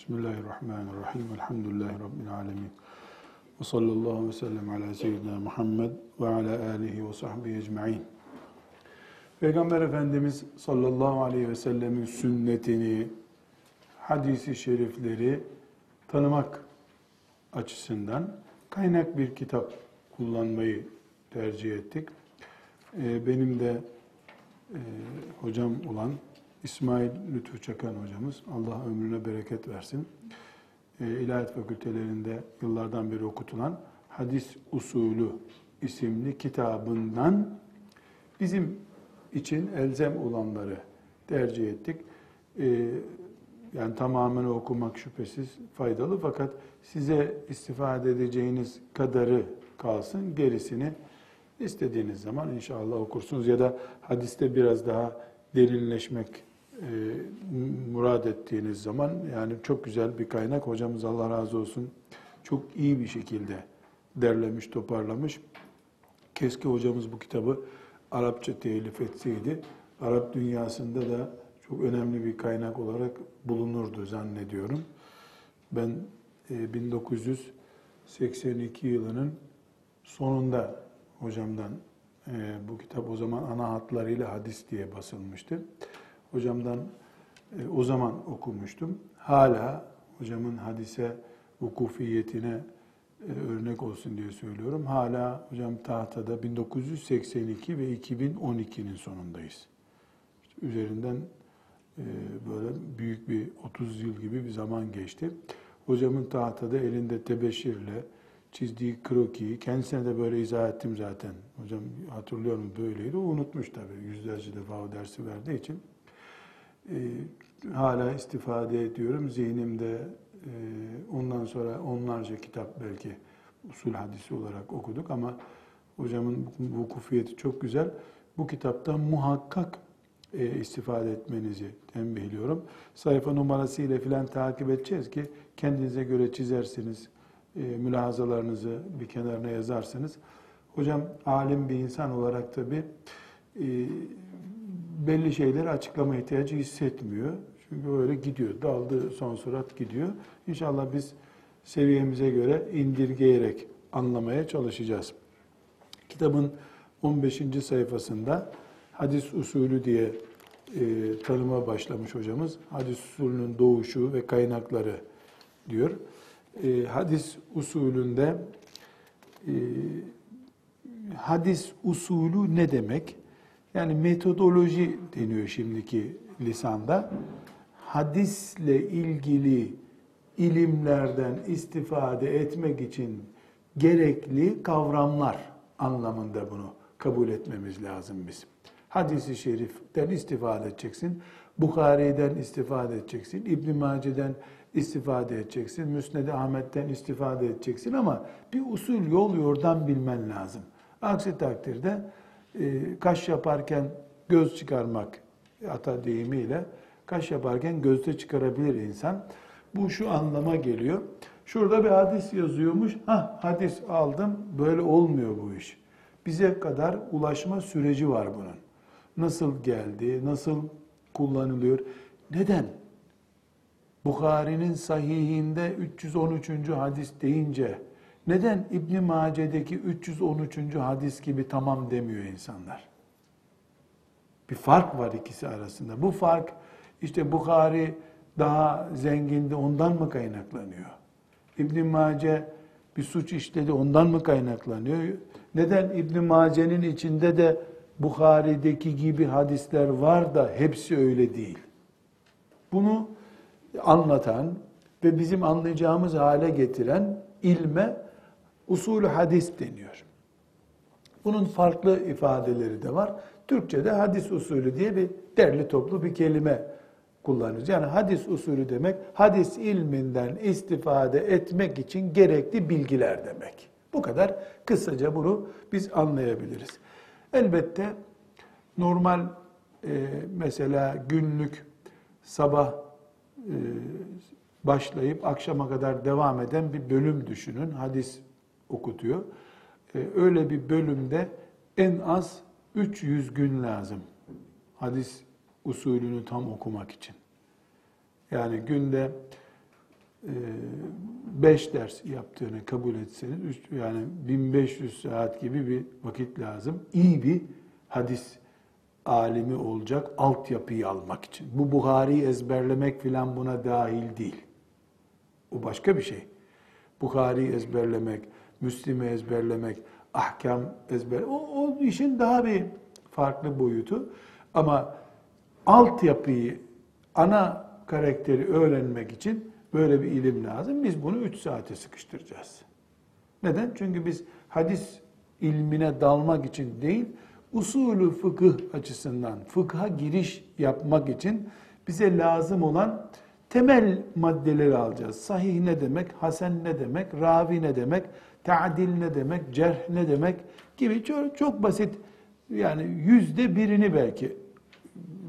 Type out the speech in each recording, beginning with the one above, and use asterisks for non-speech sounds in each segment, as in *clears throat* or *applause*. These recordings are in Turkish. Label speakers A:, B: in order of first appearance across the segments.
A: Bismillahirrahmanirrahim. Elhamdülillahi Rabbil alemin. Ve sallallahu ve sellem ala seyyidina Muhammed ve ala alihi ve sahbihi ecma'in. Peygamber Efendimiz sallallahu aleyhi ve sellemin sünnetini, hadisi şerifleri tanımak açısından kaynak bir kitap kullanmayı tercih ettik. Ee, benim de e, hocam olan İsmail Lütfü Çakan hocamız, Allah ömrüne bereket versin. E, İlahiyat Fakültelerinde yıllardan beri okutulan Hadis Usulü isimli kitabından bizim için elzem olanları tercih ettik. E, yani tamamen okumak şüphesiz faydalı fakat size istifade edeceğiniz kadarı kalsın, gerisini istediğiniz zaman inşallah okursunuz ya da hadiste biraz daha derinleşmek e, murad ettiğiniz zaman yani çok güzel bir kaynak. Hocamız Allah razı olsun çok iyi bir şekilde derlemiş, toparlamış. Keşke hocamız bu kitabı Arapça telif etseydi. Arap dünyasında da çok önemli bir kaynak olarak bulunurdu zannediyorum. Ben e, 1982 yılının sonunda hocamdan e, bu kitap o zaman ana hatlarıyla hadis diye basılmıştı. Hocamdan e, o zaman okumuştum. Hala hocamın hadise vukufiyetine e, örnek olsun diye söylüyorum. Hala hocam tahtada 1982 ve 2012'nin sonundayız. İşte üzerinden e, böyle büyük bir 30 yıl gibi bir zaman geçti. Hocamın tahtada elinde tebeşirle çizdiği krokiyi, kendisine de böyle izah ettim zaten. Hocam hatırlıyor mu böyleydi, o unutmuş tabii. Yüzlerce defa o dersi verdiği için. E, hala istifade ediyorum. Zihnimde e, ondan sonra onlarca kitap belki usul hadisi olarak okuduk ama hocamın vukufiyeti çok güzel. Bu kitaptan muhakkak e, istifade etmenizi tembihliyorum. Sayfa numarası ile filan takip edeceğiz ki kendinize göre çizersiniz, e, mülahazalarınızı bir kenarına yazarsınız. Hocam alim bir insan olarak tabii e, belli şeyleri açıklama ihtiyacı hissetmiyor. Çünkü öyle gidiyor. Daldı son surat gidiyor. İnşallah biz seviyemize göre indirgeyerek anlamaya çalışacağız. Kitabın 15. sayfasında hadis usulü diye e, tanıma başlamış hocamız. Hadis usulünün doğuşu ve kaynakları diyor. E, hadis usulünde e, hadis usulü ne demek? Yani metodoloji deniyor şimdiki lisanda. Hadisle ilgili ilimlerden istifade etmek için gerekli kavramlar anlamında bunu kabul etmemiz lazım biz. Hadis-i şeriften istifade edeceksin. Bukhari'den istifade edeceksin. İbn Mace'den istifade edeceksin. Müsned-i Ahmet'ten istifade edeceksin ama bir usul yol yordan bilmen lazım. Aksi takdirde kaş yaparken göz çıkarmak ata deyimiyle kaş yaparken gözde çıkarabilir insan. Bu şu anlama geliyor. Şurada bir hadis yazıyormuş. Ha hadis aldım. Böyle olmuyor bu iş. Bize kadar ulaşma süreci var bunun. Nasıl geldi? Nasıl kullanılıyor? Neden? Bukhari'nin sahihinde 313. hadis deyince neden İbn Mace'deki 313. hadis gibi tamam demiyor insanlar? Bir fark var ikisi arasında. Bu fark işte Bukhari daha zengindi ondan mı kaynaklanıyor? İbn Mace bir suç işledi ondan mı kaynaklanıyor? Neden İbn Mace'nin içinde de Bukhari'deki gibi hadisler var da hepsi öyle değil? Bunu anlatan ve bizim anlayacağımız hale getiren ilme usulü hadis deniyor. Bunun farklı ifadeleri de var. Türkçe'de hadis usulü diye bir derli toplu bir kelime kullanırız. Yani hadis usulü demek hadis ilminden istifade etmek için gerekli bilgiler demek. Bu kadar kısaca bunu biz anlayabiliriz. Elbette normal e, mesela günlük sabah e, başlayıp akşama kadar devam eden bir bölüm düşünün. Hadis okutuyor. E, öyle bir bölümde en az 300 gün lazım. Hadis usulünü tam okumak için. Yani günde 5 ders yaptığını kabul etseniz yani 1500 saat gibi bir vakit lazım. İyi bir hadis alimi olacak altyapıyı almak için. Bu Buhari'yi ezberlemek filan buna dahil değil. O başka bir şey. Bukhari'yi ezberlemek, Müslim'i ezberlemek, ahkam ezber, o, o işin daha bir farklı boyutu. Ama altyapıyı, ana karakteri öğrenmek için böyle bir ilim lazım. Biz bunu üç saate sıkıştıracağız. Neden? Çünkü biz hadis ilmine dalmak için değil, usulü fıkıh açısından fıkha giriş yapmak için bize lazım olan temel maddeleri alacağız. Sahih ne demek, hasen ne demek, ravi ne demek, ta'dil ne demek, cerh ne demek gibi çok, çok basit yani yüzde birini belki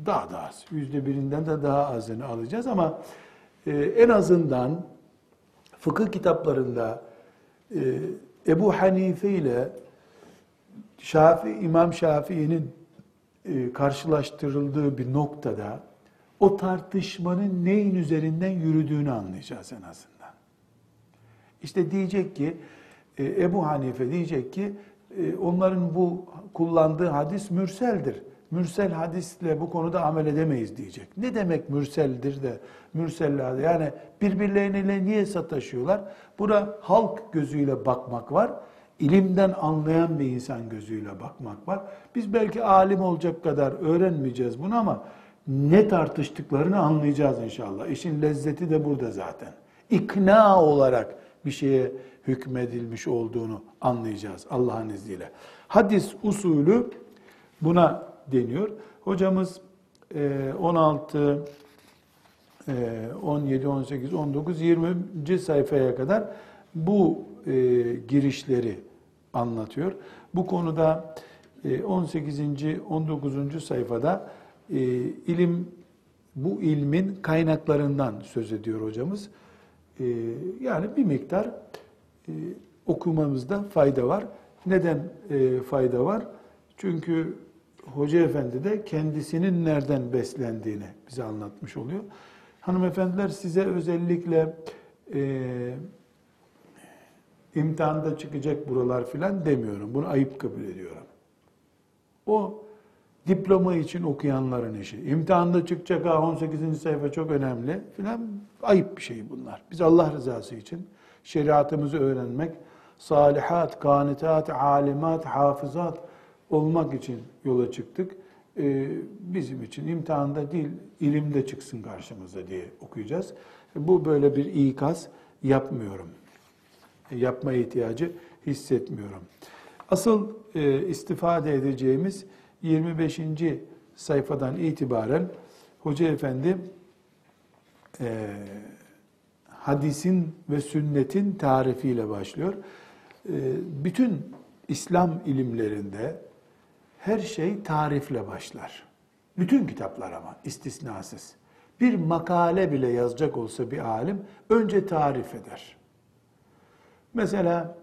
A: daha da az, yüzde birinden de daha azını alacağız ama e, en azından fıkıh kitaplarında e, Ebu Hanife ile Şafi, İmam Şafii'nin e, karşılaştırıldığı bir noktada o tartışmanın neyin üzerinden yürüdüğünü anlayacağız en azından. İşte diyecek ki e, Ebu Hanife diyecek ki e, onların bu kullandığı hadis mürseldir. Mürsel hadisle bu konuda amel edemeyiz diyecek. Ne demek mürseldir de mürsellerde yani birbirlerine niye sataşıyorlar? Buna halk gözüyle bakmak var. ilimden anlayan bir insan gözüyle bakmak var. Biz belki alim olacak kadar öğrenmeyeceğiz bunu ama ne tartıştıklarını anlayacağız inşallah. İşin lezzeti de burada zaten. İkna olarak bir şeye hükmedilmiş olduğunu anlayacağız Allah'ın izniyle. Hadis usulü buna deniyor. Hocamız 16, 17, 18, 19, 20. sayfaya kadar bu e, girişleri anlatıyor. Bu konuda 18. E, 19. sayfada e, ilim bu ilmin kaynaklarından söz ediyor hocamız. Yani bir miktar okumamızda fayda var. Neden fayda var? Çünkü Hoca Efendi de kendisinin nereden beslendiğini bize anlatmış oluyor. Hanımefendiler size özellikle e, imtihanda çıkacak buralar filan demiyorum. Bunu ayıp kabul ediyorum. O diploma için okuyanların işi. İmtihanda çıkacak ha 18. sayfa çok önemli filan ayıp bir şey bunlar. Biz Allah rızası için şeriatımızı öğrenmek, salihat, kanitat, alimat, hafızat olmak için yola çıktık. Ee, bizim için imtihanda değil, ilimde çıksın karşımıza diye okuyacağız. Bu böyle bir ikaz yapmıyorum. E, yapma ihtiyacı hissetmiyorum. Asıl e, istifade edeceğimiz 25. sayfadan itibaren Hoca Efendi e, hadisin ve sünnetin tarifiyle başlıyor. E, bütün İslam ilimlerinde her şey tarifle başlar. Bütün kitaplar ama istisnasız. Bir makale bile yazacak olsa bir alim önce tarif eder. Mesela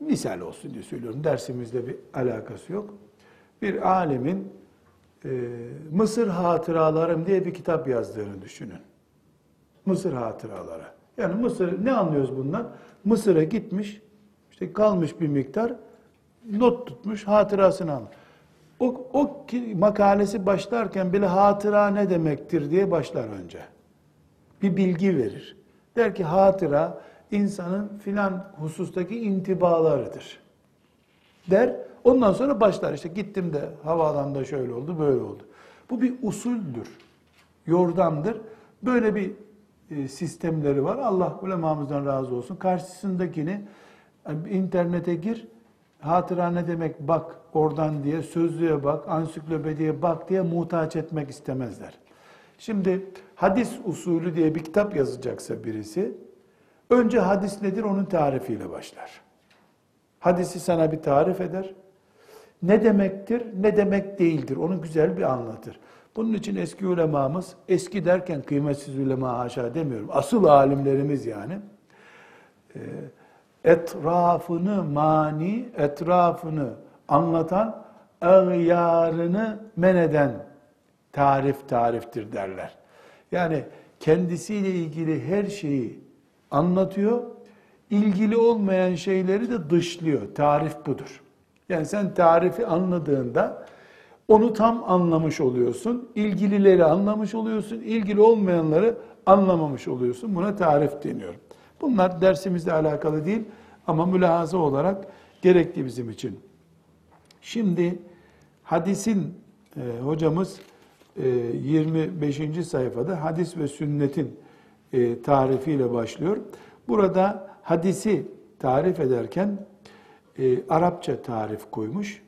A: misal olsun diye söylüyorum. Dersimizde bir alakası yok. Bir alimin e, Mısır Hatıralarım diye bir kitap yazdığını düşünün. Mısır Hatıraları. Yani Mısır ne anlıyoruz bundan? Mısır'a gitmiş, işte kalmış bir miktar not tutmuş, hatırasını almış. O, o makalesi başlarken bile hatıra ne demektir diye başlar önce. Bir bilgi verir. Der ki hatıra insanın filan husustaki intibalarıdır. Der. Ondan sonra başlar işte gittim de havaalanında şöyle oldu böyle oldu. Bu bir usuldür. Yordamdır. Böyle bir sistemleri var. Allah ulemamızdan razı olsun. Karşısındakini internete gir hatıra ne demek bak oradan diye, sözlüğe bak, ansiklopediye bak diye muhtaç etmek istemezler. Şimdi hadis usulü diye bir kitap yazacaksa birisi, önce hadis nedir onun tarifiyle başlar. Hadisi sana bir tarif eder. Ne demektir, ne demek değildir onu güzel bir anlatır. Bunun için eski ulemamız, eski derken kıymetsiz ulema haşa demiyorum, asıl alimlerimiz yani, etrafını mani, etrafını anlatan ağyarını men eden tarif tariftir derler. Yani kendisiyle ilgili her şeyi anlatıyor. İlgili olmayan şeyleri de dışlıyor. Tarif budur. Yani sen tarifi anladığında onu tam anlamış oluyorsun. İlgilileri anlamış oluyorsun. İlgili olmayanları anlamamış oluyorsun. Buna tarif deniyor. Bunlar dersimizle alakalı değil ama mülahaza olarak gerekli bizim için. Şimdi hadisin e, hocamız e, 25. sayfada hadis ve sünnetin e, tarifiyle başlıyor. Burada hadisi tarif ederken e, Arapça tarif koymuş.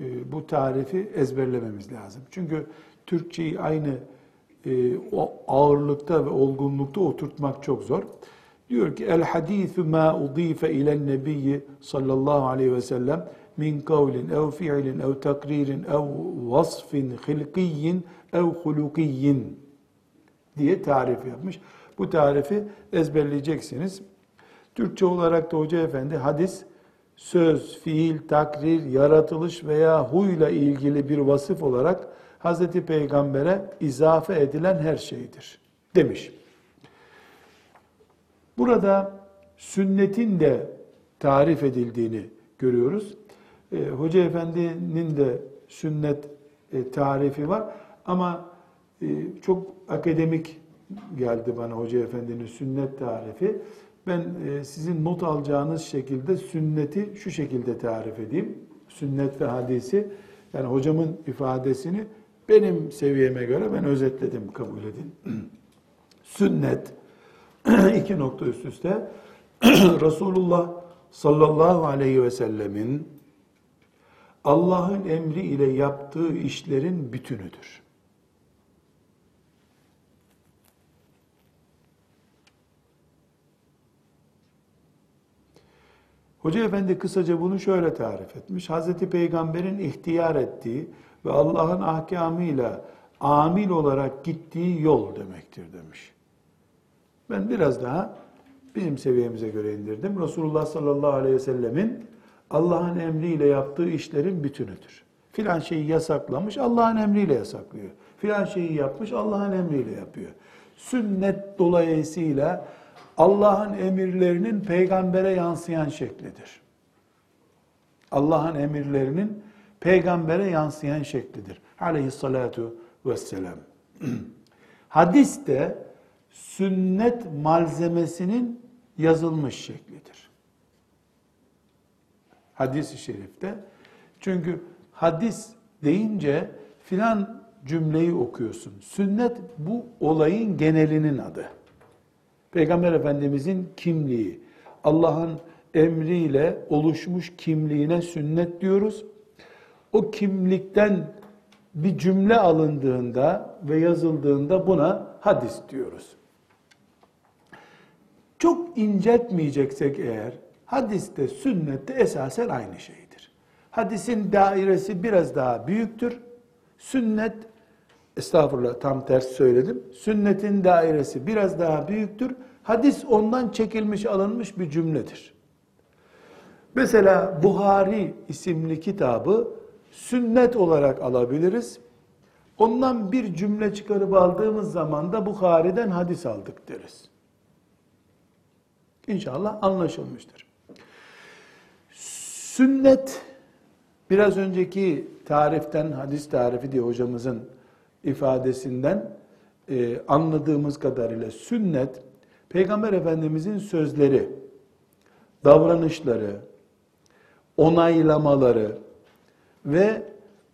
A: E, bu tarifi ezberlememiz lazım. Çünkü Türkçeyi aynı e, o ağırlıkta ve olgunlukta oturtmak çok zor. Diyor ki el hadithu ma udife ilen nebiyyi sallallahu aleyhi ve sellem min kavlin ev fiilin ev takririn ev vasfin hilkiyyin ev hulukiyyin diye tarif yapmış. Bu tarifi ezberleyeceksiniz. Türkçe olarak da Hoca Efendi hadis söz, fiil, takrir, yaratılış veya huyla ilgili bir vasıf olarak Hz. Peygamber'e izafe edilen her şeydir demiş. Burada sünnetin de tarif edildiğini görüyoruz. E, Hoca Efendi'nin de sünnet e, tarifi var ama e, çok akademik geldi bana Hoca Efendi'nin sünnet tarifi. Ben e, sizin not alacağınız şekilde sünneti şu şekilde tarif edeyim. Sünnet ve hadisi yani hocamın ifadesini benim seviyeme göre ben özetledim kabul edin. *clears throat* Sünnet *clears throat* iki nokta üst üste *clears throat* Resulullah sallallahu aleyhi ve sellemin Allah'ın emri ile yaptığı işlerin bütünüdür. Hoca Efendi kısaca bunu şöyle tarif etmiş. Hazreti Peygamber'in ihtiyar ettiği ve Allah'ın ahkamıyla amil olarak gittiği yol demektir demiş. Ben biraz daha bizim seviyemize göre indirdim. Resulullah sallallahu aleyhi ve sellemin Allah'ın emriyle yaptığı işlerin bütünüdür. Filan şeyi yasaklamış, Allah'ın emriyle yasaklıyor. Filan şeyi yapmış, Allah'ın emriyle yapıyor. Sünnet dolayısıyla Allah'ın emirlerinin peygambere yansıyan şeklidir. Allah'ın emirlerinin peygambere yansıyan şeklidir. Aleyhissalatu vesselam. *clears throat* Hadis de sünnet malzemesinin yazılmış şeklidir. Hadis-i şerifte. Çünkü hadis deyince filan cümleyi okuyorsun. Sünnet bu olayın genelinin adı. Peygamber Efendimizin kimliği, Allah'ın emriyle oluşmuş kimliğine sünnet diyoruz. O kimlikten bir cümle alındığında ve yazıldığında buna hadis diyoruz. Çok inceltmeyeceksek eğer, hadiste, sünnette esasen aynı şeydir. Hadisin dairesi biraz daha büyüktür. Sünnet estağfurullah tam ters söyledim. Sünnetin dairesi biraz daha büyüktür. Hadis ondan çekilmiş alınmış bir cümledir. Mesela Buhari isimli kitabı sünnet olarak alabiliriz. Ondan bir cümle çıkarıp aldığımız zaman da Bukhari'den hadis aldık deriz. İnşallah anlaşılmıştır. Sünnet biraz önceki tariften hadis tarifi diye hocamızın ifadesinden e, anladığımız kadarıyla sünnet Peygamber Efendimizin sözleri, davranışları, onaylamaları ve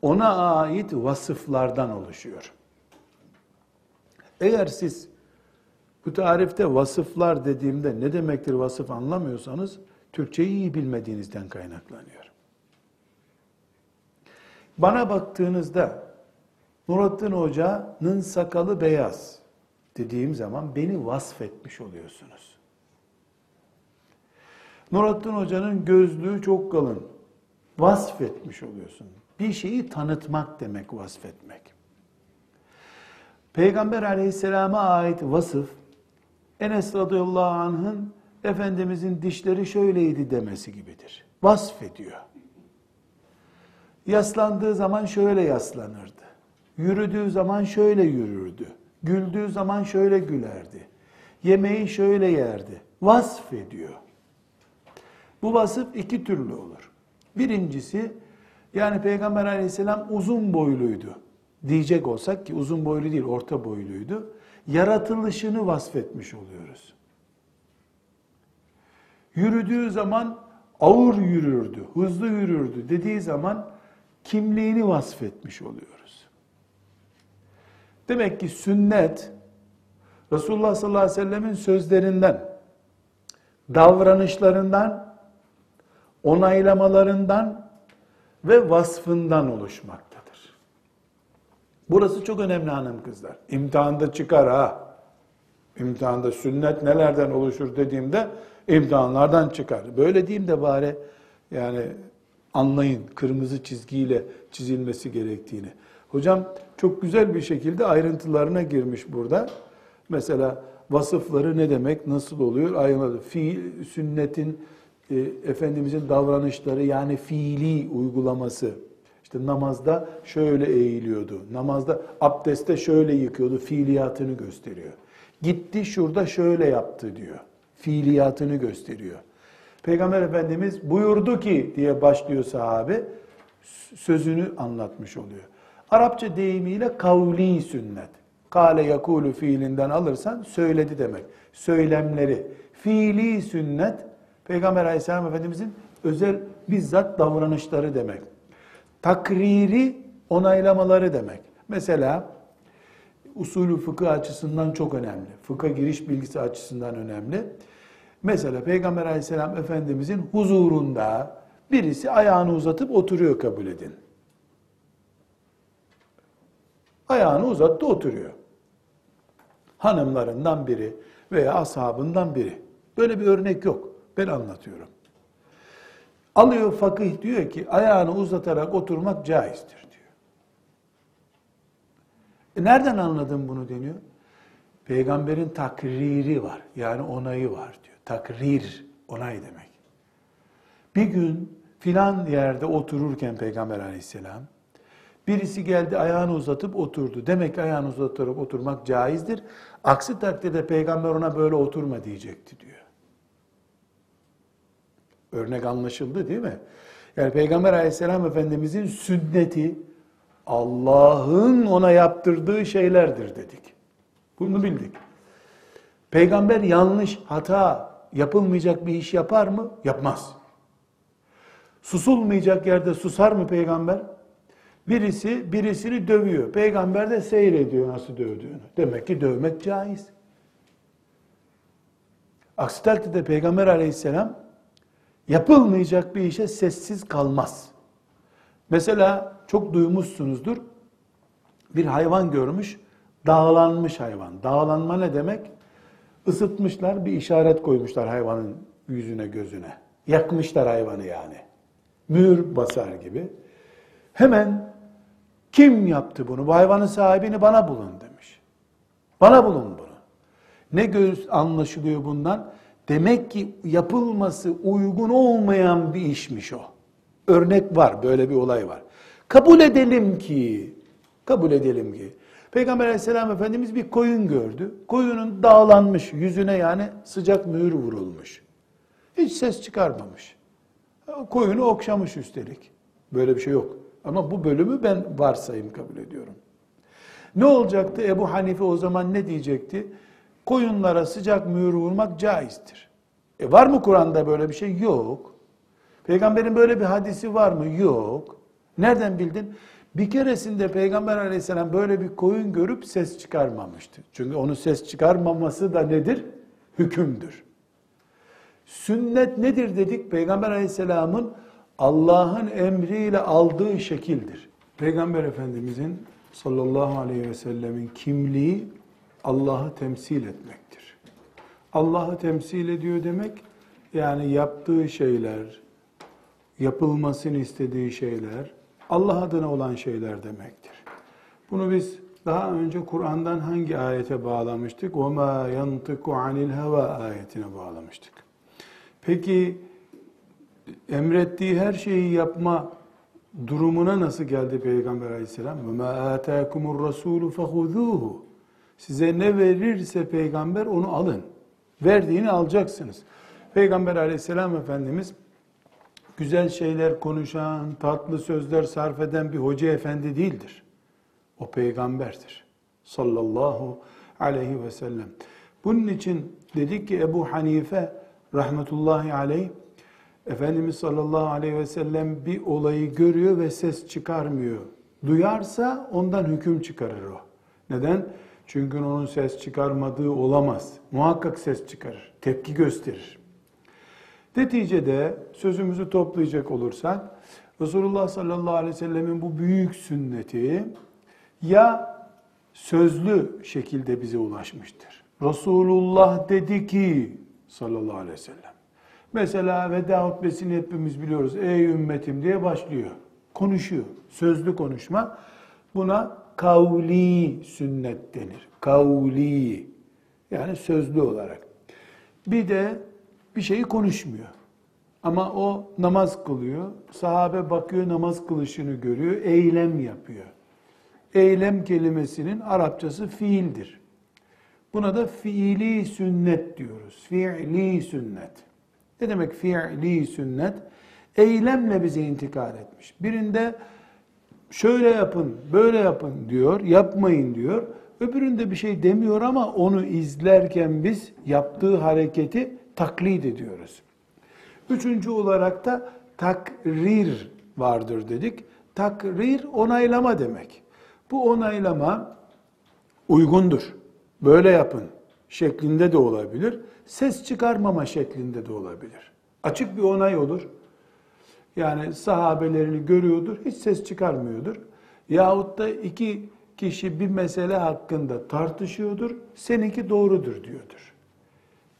A: ona ait vasıflardan oluşuyor. Eğer siz bu tarifte vasıflar dediğimde ne demektir vasıf anlamıyorsanız Türkçeyi iyi bilmediğinizden kaynaklanıyor. Bana baktığınızda Nurattin Hoca'nın sakalı beyaz dediğim zaman beni vasfetmiş oluyorsunuz. Nurattin Hoca'nın gözlüğü çok kalın. Vasfetmiş oluyorsun. Bir şeyi tanıtmak demek vasfetmek. Peygamber aleyhisselama ait vasıf, Enes radıyallahu anh'ın Efendimizin dişleri şöyleydi demesi gibidir. Vasfediyor. Yaslandığı zaman şöyle yaslanırdı. Yürüdüğü zaman şöyle yürürdü. Güldüğü zaman şöyle gülerdi. Yemeği şöyle yerdi. vasfediyor. Bu vasıf iki türlü olur. Birincisi yani Peygamber aleyhisselam uzun boyluydu diyecek olsak ki uzun boylu değil orta boyluydu. Yaratılışını vasfetmiş oluyoruz. Yürüdüğü zaman ağır yürürdü, hızlı yürürdü dediği zaman kimliğini vasfetmiş oluyoruz. Demek ki sünnet Resulullah sallallahu aleyhi ve sellemin sözlerinden, davranışlarından, onaylamalarından ve vasfından oluşmaktadır. Burası çok önemli hanım kızlar. İmtihanda çıkar ha. İmtihanda sünnet nelerden oluşur dediğimde imtihanlardan çıkar. Böyle diyeyim de bari yani anlayın kırmızı çizgiyle çizilmesi gerektiğini. Hocam çok güzel bir şekilde ayrıntılarına girmiş burada. Mesela vasıfları ne demek, nasıl oluyor ayrıntılı. Fiil, sünnetin, e, Efendimizin davranışları yani fiili uygulaması. İşte namazda şöyle eğiliyordu, namazda abdestte şöyle yıkıyordu, fiiliyatını gösteriyor. Gitti şurada şöyle yaptı diyor. Fiiliyatını gösteriyor. Peygamber Efendimiz buyurdu ki diye başlıyor sahabe sözünü anlatmış oluyor. Arapça deyimiyle kavli sünnet. Kale yakulu fiilinden alırsan söyledi demek. Söylemleri. Fiili sünnet Peygamber Aleyhisselam Efendimizin özel bizzat davranışları demek. Takriri onaylamaları demek. Mesela usulü fıkıh açısından çok önemli. Fıkha giriş bilgisi açısından önemli. Mesela Peygamber Aleyhisselam Efendimizin huzurunda birisi ayağını uzatıp oturuyor kabul edin. Ayağını uzattı oturuyor. Hanımlarından biri veya ashabından biri. Böyle bir örnek yok. Ben anlatıyorum. Alıyor fakih diyor ki ayağını uzatarak oturmak caizdir diyor. E nereden anladın bunu deniyor? Peygamberin takriri var. Yani onayı var diyor. Takrir, onay demek. Bir gün filan yerde otururken Peygamber aleyhisselam birisi geldi ayağını uzatıp oturdu. Demek ki ayağını uzatarak oturmak caizdir. Aksi takdirde peygamber ona böyle oturma diyecekti diyor. Örnek anlaşıldı değil mi? Yani Peygamber aleyhisselam efendimizin sünneti Allah'ın ona yaptırdığı şeylerdir dedik. Bunu bildik. Peygamber yanlış, hata, yapılmayacak bir iş yapar mı? Yapmaz. Susulmayacak yerde susar mı peygamber? Birisi birisini dövüyor. Peygamber de seyrediyor nasıl dövdüğünü. Demek ki dövmek caiz. Aksi takdirde Peygamber aleyhisselam yapılmayacak bir işe sessiz kalmaz. Mesela çok duymuşsunuzdur. Bir hayvan görmüş, dağlanmış hayvan. Dağlanma ne demek? Isıtmışlar, bir işaret koymuşlar hayvanın yüzüne, gözüne. Yakmışlar hayvanı yani. Mühür basar gibi. Hemen kim yaptı bunu? Bu hayvanın sahibini bana bulun demiş. Bana bulun bunu. Ne göz anlaşılıyor bundan? Demek ki yapılması uygun olmayan bir işmiş o. Örnek var, böyle bir olay var. Kabul edelim ki, kabul edelim ki, Peygamber aleyhisselam efendimiz bir koyun gördü. Koyunun dağlanmış, yüzüne yani sıcak mühür vurulmuş. Hiç ses çıkarmamış. Koyunu okşamış üstelik. Böyle bir şey yok. Ama bu bölümü ben varsayım kabul ediyorum. Ne olacaktı? Ebu Hanife o zaman ne diyecekti? Koyunlara sıcak mühür vurmak caizdir. E var mı Kur'an'da böyle bir şey? Yok. Peygamberin böyle bir hadisi var mı? Yok. Nereden bildin? Bir keresinde Peygamber aleyhisselam böyle bir koyun görüp ses çıkarmamıştı. Çünkü onun ses çıkarmaması da nedir? Hükümdür. Sünnet nedir dedik? Peygamber aleyhisselamın Allah'ın emriyle aldığı şekildir. Peygamber Efendimizin sallallahu aleyhi ve sellemin kimliği Allah'ı temsil etmektir. Allah'ı temsil ediyor demek yani yaptığı şeyler, yapılmasını istediği şeyler Allah adına olan şeyler demektir. Bunu biz daha önce Kur'an'dan hangi ayete bağlamıştık? وَمَا يَنْطِقُ عَنِ الْهَوَى ayetine bağlamıştık. Peki emrettiği her şeyi yapma durumuna nasıl geldi Peygamber aleyhisselam? وَمَا آتَاكُمُ الرَّسُولُ فَخُذُوهُ Size ne verirse peygamber onu alın. Verdiğini alacaksınız. Peygamber aleyhisselam Efendimiz güzel şeyler konuşan, tatlı sözler sarf eden bir hoca efendi değildir. O peygamberdir. Sallallahu aleyhi ve sellem. Bunun için dedik ki Ebu Hanife rahmetullahi aleyh Efendimiz sallallahu aleyhi ve sellem bir olayı görüyor ve ses çıkarmıyor. Duyarsa ondan hüküm çıkarır o. Neden? Çünkü onun ses çıkarmadığı olamaz. Muhakkak ses çıkarır, tepki gösterir. Neticede sözümüzü toplayacak olursak Resulullah sallallahu aleyhi ve sellemin bu büyük sünneti ya sözlü şekilde bize ulaşmıştır. Resulullah dedi ki sallallahu aleyhi ve sellem. Mesela veda hutbesini hepimiz biliyoruz. Ey ümmetim diye başlıyor. Konuşuyor. Sözlü konuşma. Buna kavli sünnet denir. Kavli. Yani sözlü olarak. Bir de bir şeyi konuşmuyor. Ama o namaz kılıyor. Sahabe bakıyor namaz kılışını görüyor. Eylem yapıyor. Eylem kelimesinin Arapçası fiildir. Buna da fiili sünnet diyoruz. Fiili sünnet. Ne demek fiili sünnet? Eylemle bize intikal etmiş. Birinde şöyle yapın, böyle yapın diyor, yapmayın diyor. Öbüründe bir şey demiyor ama onu izlerken biz yaptığı hareketi taklit ediyoruz. Üçüncü olarak da takrir vardır dedik. Takrir onaylama demek. Bu onaylama uygundur. Böyle yapın şeklinde de olabilir. Ses çıkarmama şeklinde de olabilir. Açık bir onay olur. Yani sahabelerini görüyordur, hiç ses çıkarmıyordur. Yahut da iki kişi bir mesele hakkında tartışıyordur, seninki doğrudur diyordur.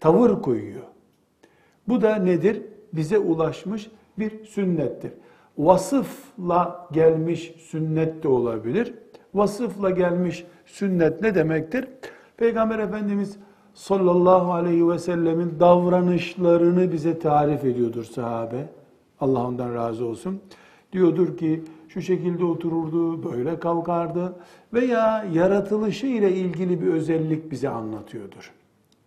A: Tavır koyuyor. Bu da nedir? Bize ulaşmış bir sünnettir. Vasıfla gelmiş sünnet de olabilir. Vasıfla gelmiş sünnet ne demektir? Peygamber Efendimiz sallallahu aleyhi ve sellemin davranışlarını bize tarif ediyordur sahabe. Allah ondan razı olsun. Diyordur ki şu şekilde otururdu, böyle kalkardı veya yaratılışı ile ilgili bir özellik bize anlatıyordur.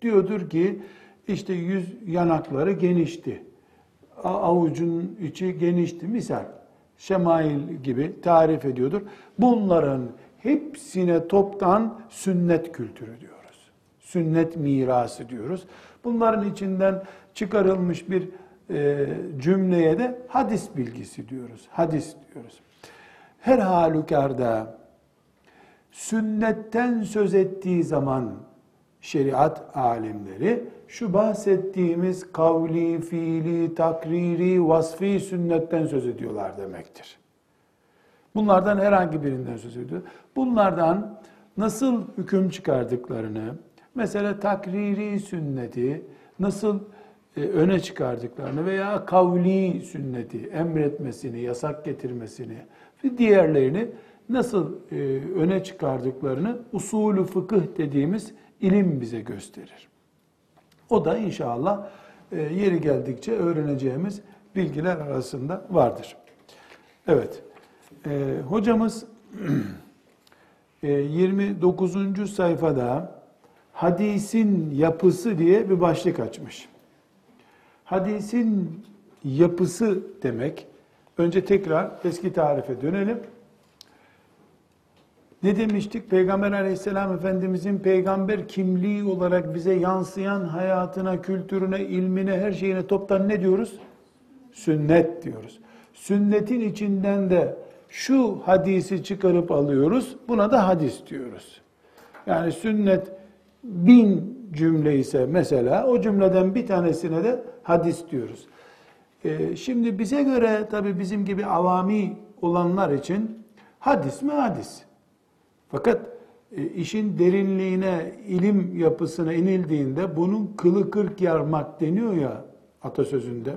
A: Diyordur ki işte yüz yanakları genişti. Avucun içi genişti. Misal şemail gibi tarif ediyordur. Bunların hepsine toptan sünnet kültürü diyoruz. Sünnet mirası diyoruz. Bunların içinden çıkarılmış bir e, cümleye de hadis bilgisi diyoruz. Hadis diyoruz. Her halükarda sünnetten söz ettiği zaman şeriat alimleri şu bahsettiğimiz kavli, fiili, takriri, vasfi sünnetten söz ediyorlar demektir. Bunlardan herhangi birinden söz ediyor. Bunlardan nasıl hüküm çıkardıklarını, mesela takriri sünneti nasıl e, öne çıkardıklarını veya kavli sünneti, emretmesini, yasak getirmesini ve diğerlerini nasıl e, öne çıkardıklarını usulü fıkıh dediğimiz ilim bize gösterir. O da inşallah e, yeri geldikçe öğreneceğimiz bilgiler arasında vardır. Evet, hocamız *clears throat* 29. sayfada hadisin yapısı diye bir başlık açmış. Hadisin yapısı demek, önce tekrar eski tarife dönelim. Ne demiştik? Peygamber aleyhisselam Efendimizin peygamber kimliği olarak bize yansıyan hayatına, kültürüne, ilmine, her şeyine toptan ne diyoruz? Sünnet diyoruz. Sünnetin içinden de şu hadisi çıkarıp alıyoruz, buna da hadis diyoruz. Yani sünnet bin cümle ise mesela o cümleden bir tanesine de hadis diyoruz. Ee, şimdi bize göre tabi bizim gibi avami olanlar için hadis mi hadis. Fakat e, işin derinliğine, ilim yapısına inildiğinde bunun kılı kırk yarmak deniyor ya atasözünde.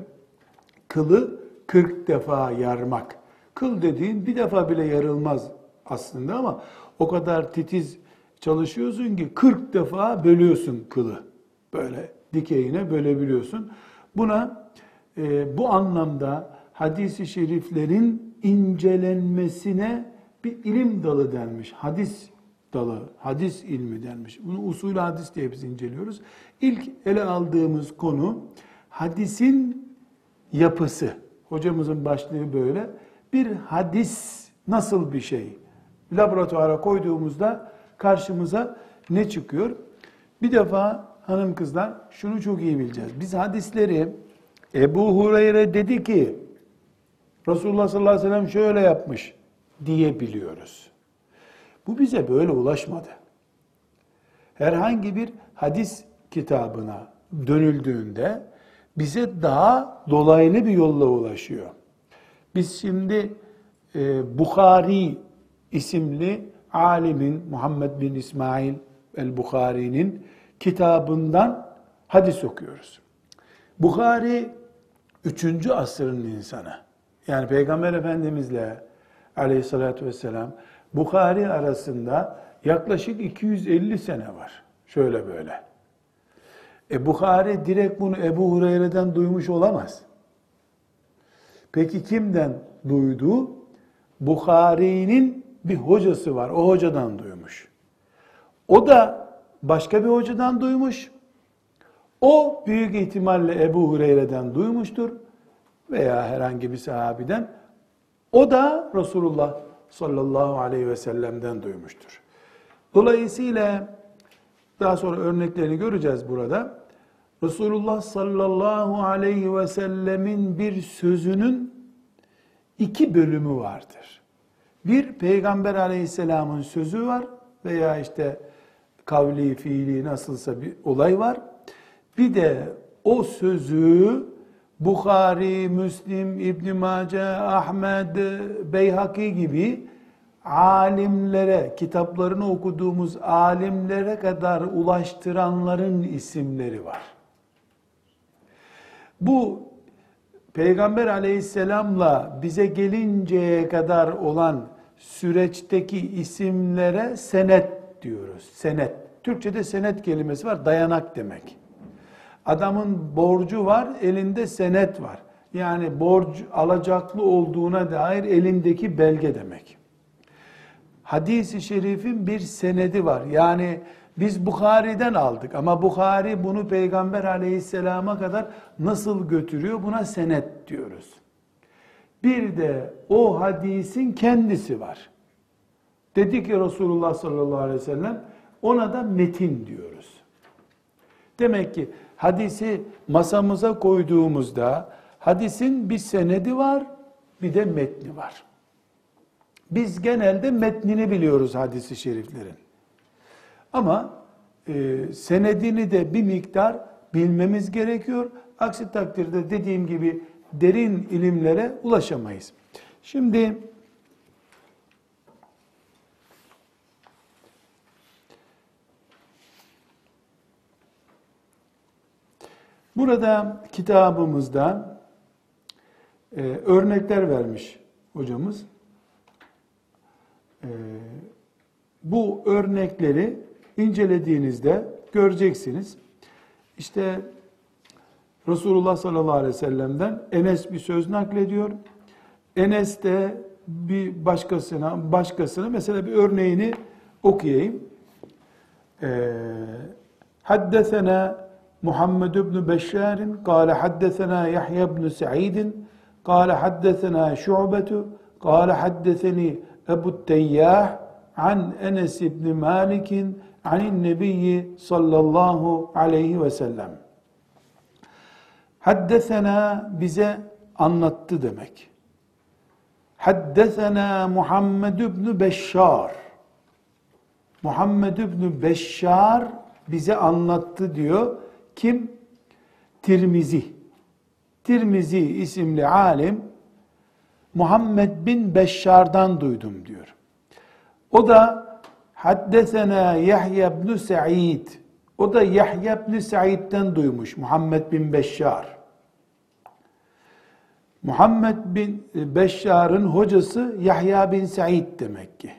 A: Kılı kırk defa yarmak. Kıl dediğin bir defa bile yarılmaz aslında ama o kadar titiz çalışıyorsun ki 40 defa bölüyorsun kılı. Böyle dikeyine bölebiliyorsun. Buna e, bu anlamda hadisi şeriflerin incelenmesine bir ilim dalı denmiş. Hadis dalı hadis ilmi denmiş. Bunu usul hadis diye biz inceliyoruz. İlk ele aldığımız konu hadisin yapısı. Hocamızın başlığı böyle. Bir hadis nasıl bir şey? Laboratuvara koyduğumuzda karşımıza ne çıkıyor? Bir defa hanım kızlar şunu çok iyi bileceğiz. Biz hadisleri Ebu Hureyre dedi ki Resulullah sallallahu aleyhi ve sellem şöyle yapmış diye biliyoruz. Bu bize böyle ulaşmadı. Herhangi bir hadis kitabına dönüldüğünde bize daha dolaylı bir yolla ulaşıyor. Biz şimdi e, Bukhari isimli alimin Muhammed bin İsmail el-Bukhari'nin kitabından hadis okuyoruz. Bukhari 3. asrın insanı. Yani Peygamber Efendimizle aleyhissalatü vesselam Bukhari arasında yaklaşık 250 sene var. Şöyle böyle. E Bukhari direkt bunu Ebu Hureyre'den duymuş olamaz. Peki kimden duydu? Bukhari'nin bir hocası var. O hocadan duymuş. O da başka bir hocadan duymuş. O büyük ihtimalle Ebu Hureyre'den duymuştur veya herhangi bir sahabiden. O da Resulullah sallallahu aleyhi ve sellem'den duymuştur. Dolayısıyla daha sonra örneklerini göreceğiz burada. Resulullah sallallahu aleyhi ve sellemin bir sözünün iki bölümü vardır. Bir Peygamber aleyhisselamın sözü var veya işte kavli, fiili nasılsa bir olay var. Bir de o sözü Bukhari, Müslim, İbn Mace, Ahmed, Beyhaki gibi alimlere, kitaplarını okuduğumuz alimlere kadar ulaştıranların isimleri var. Bu Peygamber aleyhisselamla bize gelinceye kadar olan süreçteki isimlere senet diyoruz. Senet. Türkçe'de senet kelimesi var, dayanak demek. Adamın borcu var, elinde senet var. Yani borç alacaklı olduğuna dair elindeki belge demek. Hadis-i şerifin bir senedi var. Yani biz Bukhari'den aldık ama Bukhari bunu Peygamber aleyhisselama kadar nasıl götürüyor buna senet diyoruz. Bir de o hadisin kendisi var. Dedi ki Resulullah sallallahu aleyhi ve sellem ona da metin diyoruz. Demek ki hadisi masamıza koyduğumuzda hadisin bir senedi var, bir de metni var. Biz genelde metnini biliyoruz hadisi şeriflerin. Ama e, senedini de bir miktar bilmemiz gerekiyor. Aksi takdirde dediğim gibi derin ilimlere ulaşamayız. Şimdi Burada kitabımızda e, örnekler vermiş hocamız. E, bu örnekleri incelediğinizde göreceksiniz. İşte Resulullah sallallahu aleyhi ve sellem'den Enes bir söz naklediyor. Enes de bir başkasına, başkasına mesela bir örneğini okuyayım. Ee, haddesena Muhammed ibn Beşşar'in kâle haddesena Yahya ibn Sa'id'in kâle haddesena Şu'betu kâle haddeseni Ebu Teyyah an Enes ibn Malik'in anin nebiyyi sallallahu aleyhi ve sellem. Haddesena bize anlattı demek. Haddesena Muhammed ibn Beşşar. Muhammed ibn Beşşar bize anlattı diyor. Kim? Tirmizi. Tirmizi isimli alim Muhammed bin Beşşar'dan duydum diyor. O da Haddesena Yahya ibn Sa'id. O da Yahya ibn Sa'id'den duymuş Muhammed bin Beşşar. Muhammed bin Beşşar'ın hocası Yahya bin Said demek ki.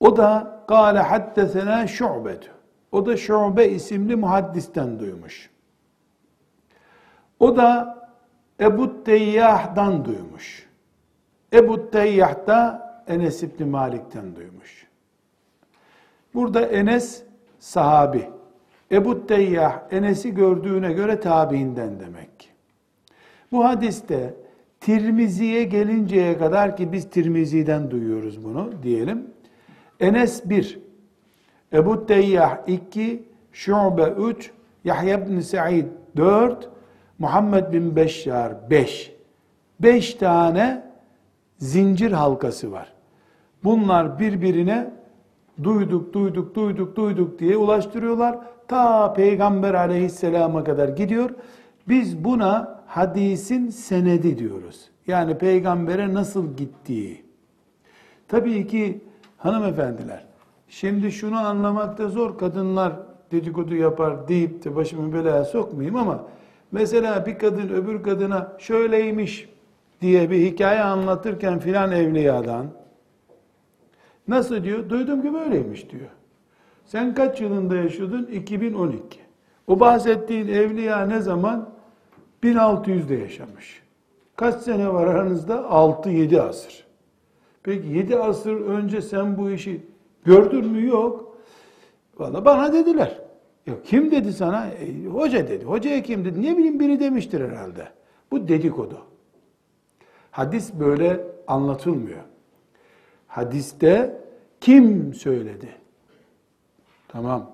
A: O da kâle haddesena şu'betü. O da Şu'be isimli muhaddisten duymuş. O da Ebu Teyyah'dan duymuş. Ebu Teyyah da Enes İbni Malik'ten duymuş. Burada Enes sahabi. Ebu Teyyah Enes'i gördüğüne göre tabiinden demek ki. Bu hadiste Tirmizi'ye gelinceye kadar ki biz Tirmizi'den duyuyoruz bunu diyelim. Enes 1, Ebu Teyyah 2, Şube 3, Yahya bin Sa'id 4, Muhammed bin Beşşar 5. 5 tane zincir halkası var. Bunlar birbirine duyduk, duyduk, duyduk, duyduk diye ulaştırıyorlar. Ta Peygamber aleyhisselama kadar gidiyor. Biz buna hadisin senedi diyoruz. Yani peygambere nasıl gittiği. Tabii ki hanımefendiler, şimdi şunu anlamakta zor. Kadınlar dedikodu yapar deyip de başımı belaya sokmayayım ama mesela bir kadın öbür kadına şöyleymiş diye bir hikaye anlatırken filan evliyadan nasıl diyor? Duydum ki böyleymiş diyor. Sen kaç yılında yaşıyordun? 2012. O bahsettiğin evliya ne zaman? 1600'de yaşamış. Kaç sene var aranızda? 6-7 asır. Peki 7 asır önce sen bu işi gördün mü? Yok. Valla bana dediler. Ya kim dedi sana? E, hoca dedi. Hocaya kim dedi? Ne bileyim biri demiştir herhalde. Bu dedikodu. Hadis böyle anlatılmıyor. Hadiste kim söyledi? Tamam.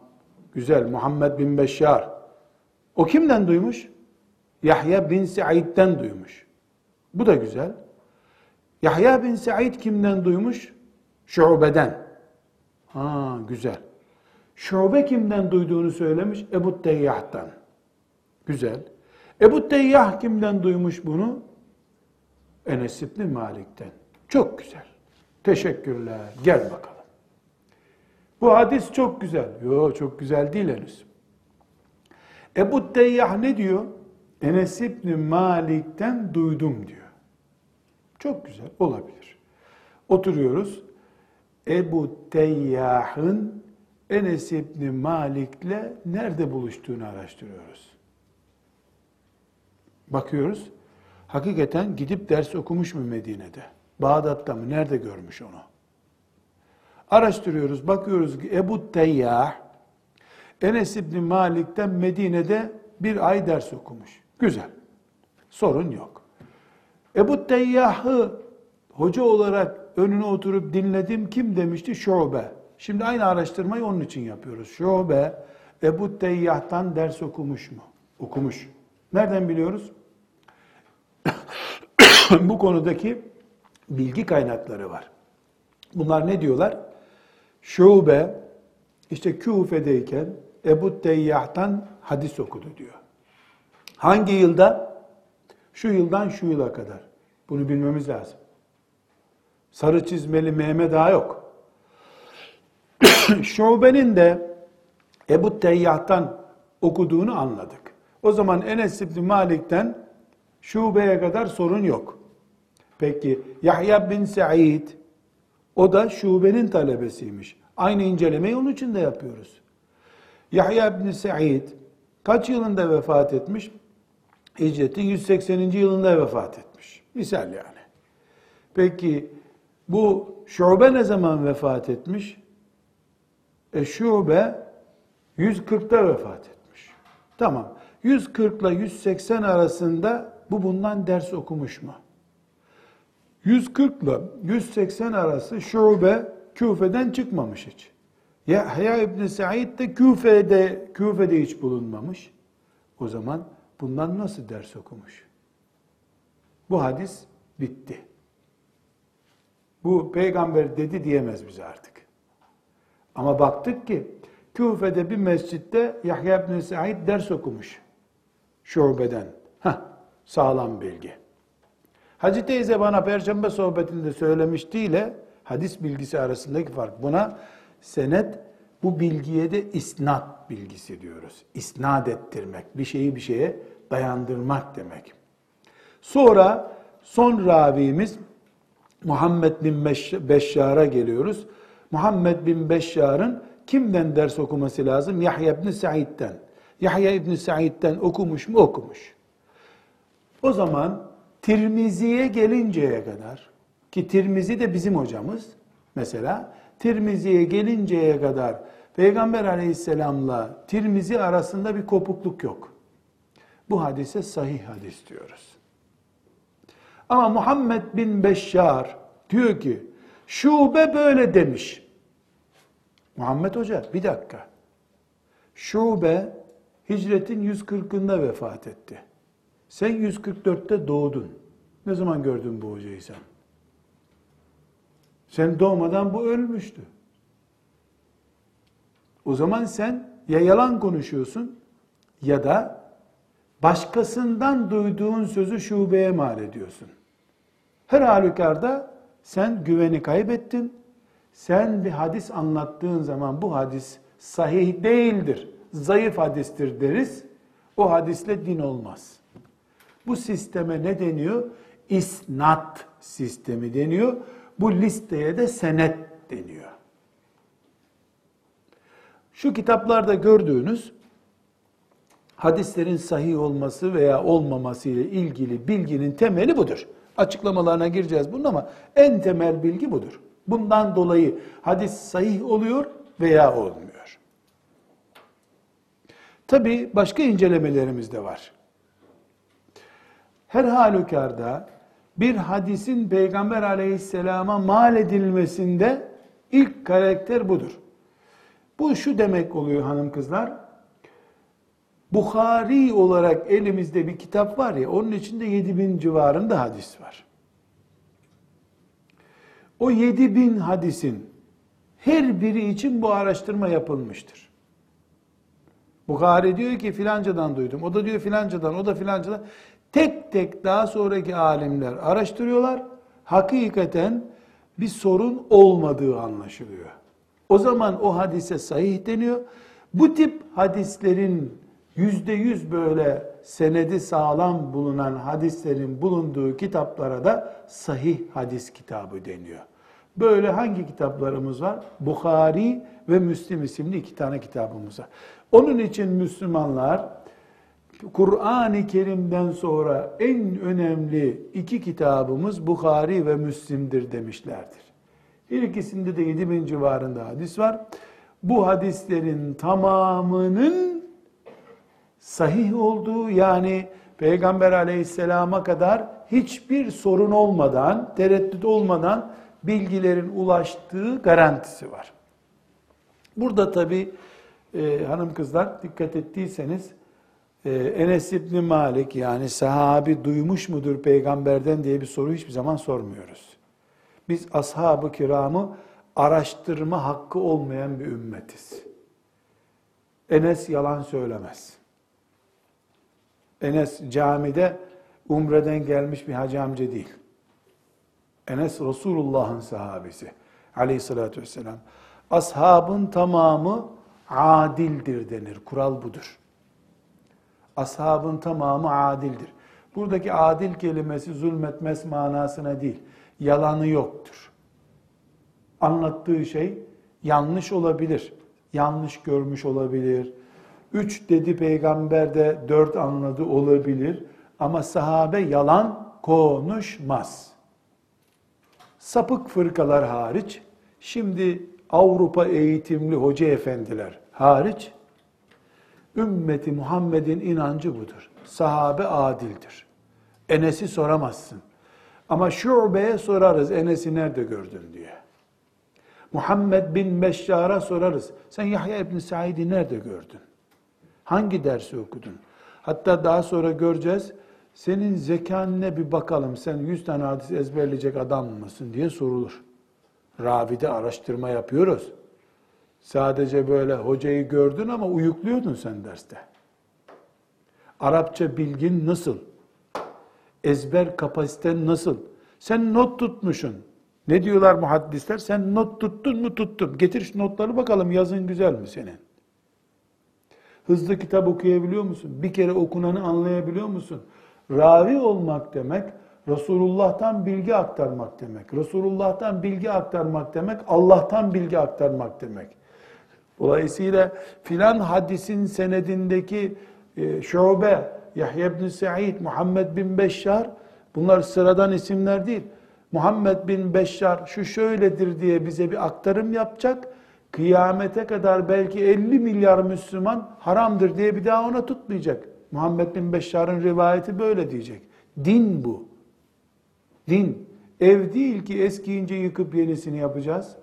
A: Güzel. Muhammed bin Beşşar. O kimden duymuş? Yahya bin Said'den duymuş. Bu da güzel. Yahya bin Said kimden duymuş? Şube'den. Ha güzel. Şube kimden duyduğunu söylemiş? Ebu Teyyah'tan. Güzel. Ebu Teyyah kimden duymuş bunu? Enes İbni Malik'ten. Çok güzel. Teşekkürler. Gel bakalım. Bu hadis çok güzel. Yo çok güzel değil henüz. Ebu Teyyah ne diyor? Enes İbni Malik'ten duydum diyor. Çok güzel, olabilir. Oturuyoruz. Ebu Teyyah'ın Enes İbni Malik'le nerede buluştuğunu araştırıyoruz. Bakıyoruz. Hakikaten gidip ders okumuş mu Medine'de? Bağdat'ta mı? Nerede görmüş onu? Araştırıyoruz. Bakıyoruz ki Ebu Teyyah Enes İbni Malik'ten Medine'de bir ay ders okumuş. Güzel. Sorun yok. Ebu Teyyah'ı hoca olarak önüne oturup dinledim. Kim demişti? Şube. Şimdi aynı araştırmayı onun için yapıyoruz. Şube Ebu Teyyah'tan ders okumuş mu? Okumuş. Nereden biliyoruz? *coughs* Bu konudaki bilgi kaynakları var. Bunlar ne diyorlar? Şube işte Küfe'deyken Ebu Teyyah'tan hadis okudu diyor. Hangi yılda? Şu yıldan şu yıla kadar. Bunu bilmemiz lazım. Sarı çizmeli Mehmet Ağa yok. *clears throat* Şube'nin de Ebu Teyyah'tan okuduğunu anladık. O zaman Enes İbni Malik'ten Şube'ye kadar sorun yok. Peki Yahya bin Sa'id o da Şube'nin talebesiymiş. Aynı incelemeyi onun için de yapıyoruz. Yahya bin Sa'id kaç yılında vefat etmiş? Hicretin 180. yılında vefat etmiş. Misal yani. Peki bu Şube ne zaman vefat etmiş? E Şube 140'ta vefat etmiş. Tamam. 140 ile 180 arasında bu bundan ders okumuş mu? 140 ile 180 arası Şube Küfe'den çıkmamış hiç. Yahya İbni Said de Küfe'de, Küfe'de hiç bulunmamış. O zaman bundan nasıl ders okumuş? Bu hadis bitti. Bu peygamber dedi diyemez bize artık. Ama baktık ki Küfe'de bir mescitte Yahya ibn Sa'id ders okumuş. Şubeden. Heh, sağlam bilgi. Hacı teyze bana Perşembe sohbetinde söylemişti ile hadis bilgisi arasındaki fark. Buna senet bu bilgiye de isnat bilgisi diyoruz. İsnat ettirmek, bir şeyi bir şeye dayandırmak demek. Sonra son ravimiz Muhammed bin Beşşar'a geliyoruz. Muhammed bin Beşşar'ın kimden ders okuması lazım? Yahya ibn Sa'id'den. Yahya ibn Sa'id'den okumuş mu? Okumuş. O zaman Tirmizi'ye gelinceye kadar ki Tirmizi de bizim hocamız mesela Tirmizi'ye gelinceye kadar Peygamber aleyhisselamla Tirmizi arasında bir kopukluk yok. Bu hadise sahih hadis diyoruz. Ama Muhammed bin Beşşar diyor ki şube böyle demiş. Muhammed Hoca bir dakika. Şube hicretin 140'ında vefat etti. Sen 144'te doğdun. Ne zaman gördün bu hocayı sen? Sen doğmadan bu ölmüştü. O zaman sen ya yalan konuşuyorsun ya da başkasından duyduğun sözü şubeye mal ediyorsun. Her halükarda sen güveni kaybettin. Sen bir hadis anlattığın zaman bu hadis sahih değildir, zayıf hadistir deriz. O hadisle din olmaz. Bu sisteme ne deniyor? İsnat sistemi deniyor. Bu listeye de senet deniyor. Şu kitaplarda gördüğünüz hadislerin sahih olması veya olmaması ile ilgili bilginin temeli budur. Açıklamalarına gireceğiz bunun ama en temel bilgi budur. Bundan dolayı hadis sahih oluyor veya olmuyor. Tabi başka incelemelerimiz de var. Her halükarda bir hadisin Peygamber aleyhisselama mal edilmesinde ilk karakter budur. Bu şu demek oluyor hanım kızlar. Bukhari olarak elimizde bir kitap var ya, onun içinde 7000 civarında hadis var. O 7000 hadisin her biri için bu araştırma yapılmıştır. Bukhari diyor ki filancadan duydum. O da diyor filancadan, o da filancadan. Tek tek daha sonraki alimler araştırıyorlar. Hakikaten bir sorun olmadığı anlaşılıyor. O zaman o hadise sahih deniyor. Bu tip hadislerin yüzde yüz böyle senedi sağlam bulunan hadislerin bulunduğu kitaplara da sahih hadis kitabı deniyor. Böyle hangi kitaplarımız var? Bukhari ve Müslim isimli iki tane kitabımız var. Onun için Müslümanlar Kur'an-ı Kerim'den sonra en önemli iki kitabımız Bukhari ve Müslim'dir demişlerdir. Bir ikisinde de 7000 civarında hadis var. Bu hadislerin tamamının sahih olduğu yani Peygamber aleyhisselama kadar hiçbir sorun olmadan, tereddüt olmadan bilgilerin ulaştığı garantisi var. Burada tabi e, hanım kızlar dikkat ettiyseniz e, Enes İbni Malik yani sahabi duymuş mudur peygamberden diye bir soru hiçbir zaman sormuyoruz. Biz ashab-ı kiramı araştırma hakkı olmayan bir ümmetiz. Enes yalan söylemez. Enes camide umreden gelmiş bir hacı amca değil. Enes Resulullah'ın sahabesi aleyhissalatü vesselam. Ashabın tamamı adildir denir. Kural budur. Ashabın tamamı adildir. Buradaki adil kelimesi zulmetmez manasına değil yalanı yoktur. Anlattığı şey yanlış olabilir, yanlış görmüş olabilir. Üç dedi peygamber de dört anladı olabilir. Ama sahabe yalan konuşmaz. Sapık fırkalar hariç, şimdi Avrupa eğitimli hoca efendiler hariç, ümmeti Muhammed'in inancı budur. Sahabe adildir. Enes'i soramazsın. Ama Şube'ye sorarız Enes'i nerede gördün diye. Muhammed bin Beşşar'a sorarız. Sen Yahya ibn Said'i nerede gördün? Hangi dersi okudun? Hatta daha sonra göreceğiz. Senin zekanine bir bakalım. Sen 100 tane hadis ezberleyecek adam mısın diye sorulur. Ravide araştırma yapıyoruz. Sadece böyle hocayı gördün ama uyukluyordun sen derste. Arapça bilgin nasıl? ezber kapasiten nasıl? Sen not tutmuşsun. Ne diyorlar muhaddisler? Sen not tuttun mu tuttum. Getir şu notları bakalım yazın güzel mi senin? Hızlı kitap okuyabiliyor musun? Bir kere okunanı anlayabiliyor musun? Ravi olmak demek, Resulullah'tan bilgi aktarmak demek. Resulullah'tan bilgi aktarmak demek, Allah'tan bilgi aktarmak demek. Dolayısıyla filan hadisin senedindeki e, şube, Yahya ibn Sa'id, Muhammed bin Beşşar bunlar sıradan isimler değil. Muhammed bin Beşşar şu şöyledir diye bize bir aktarım yapacak. Kıyamete kadar belki 50 milyar Müslüman haramdır diye bir daha ona tutmayacak. Muhammed bin Beşşar'ın rivayeti böyle diyecek. Din bu. Din. Ev değil ki eskiyince yıkıp yenisini yapacağız.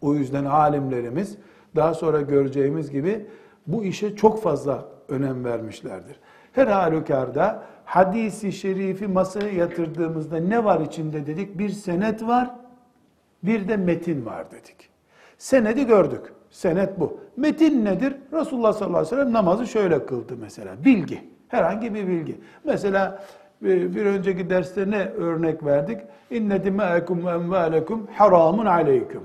A: O yüzden alimlerimiz daha sonra göreceğimiz gibi bu işe çok fazla önem vermişlerdir. Her halükarda hadisi şerifi masaya yatırdığımızda ne var içinde dedik? Bir senet var, bir de metin var dedik. Senedi gördük. Senet bu. Metin nedir? Resulullah sallallahu aleyhi ve sellem namazı şöyle kıldı mesela. Bilgi. Herhangi bir bilgi. Mesela e, bir önceki derste ne örnek verdik? İnne dimâekum ve envâlekum haramun aleyküm.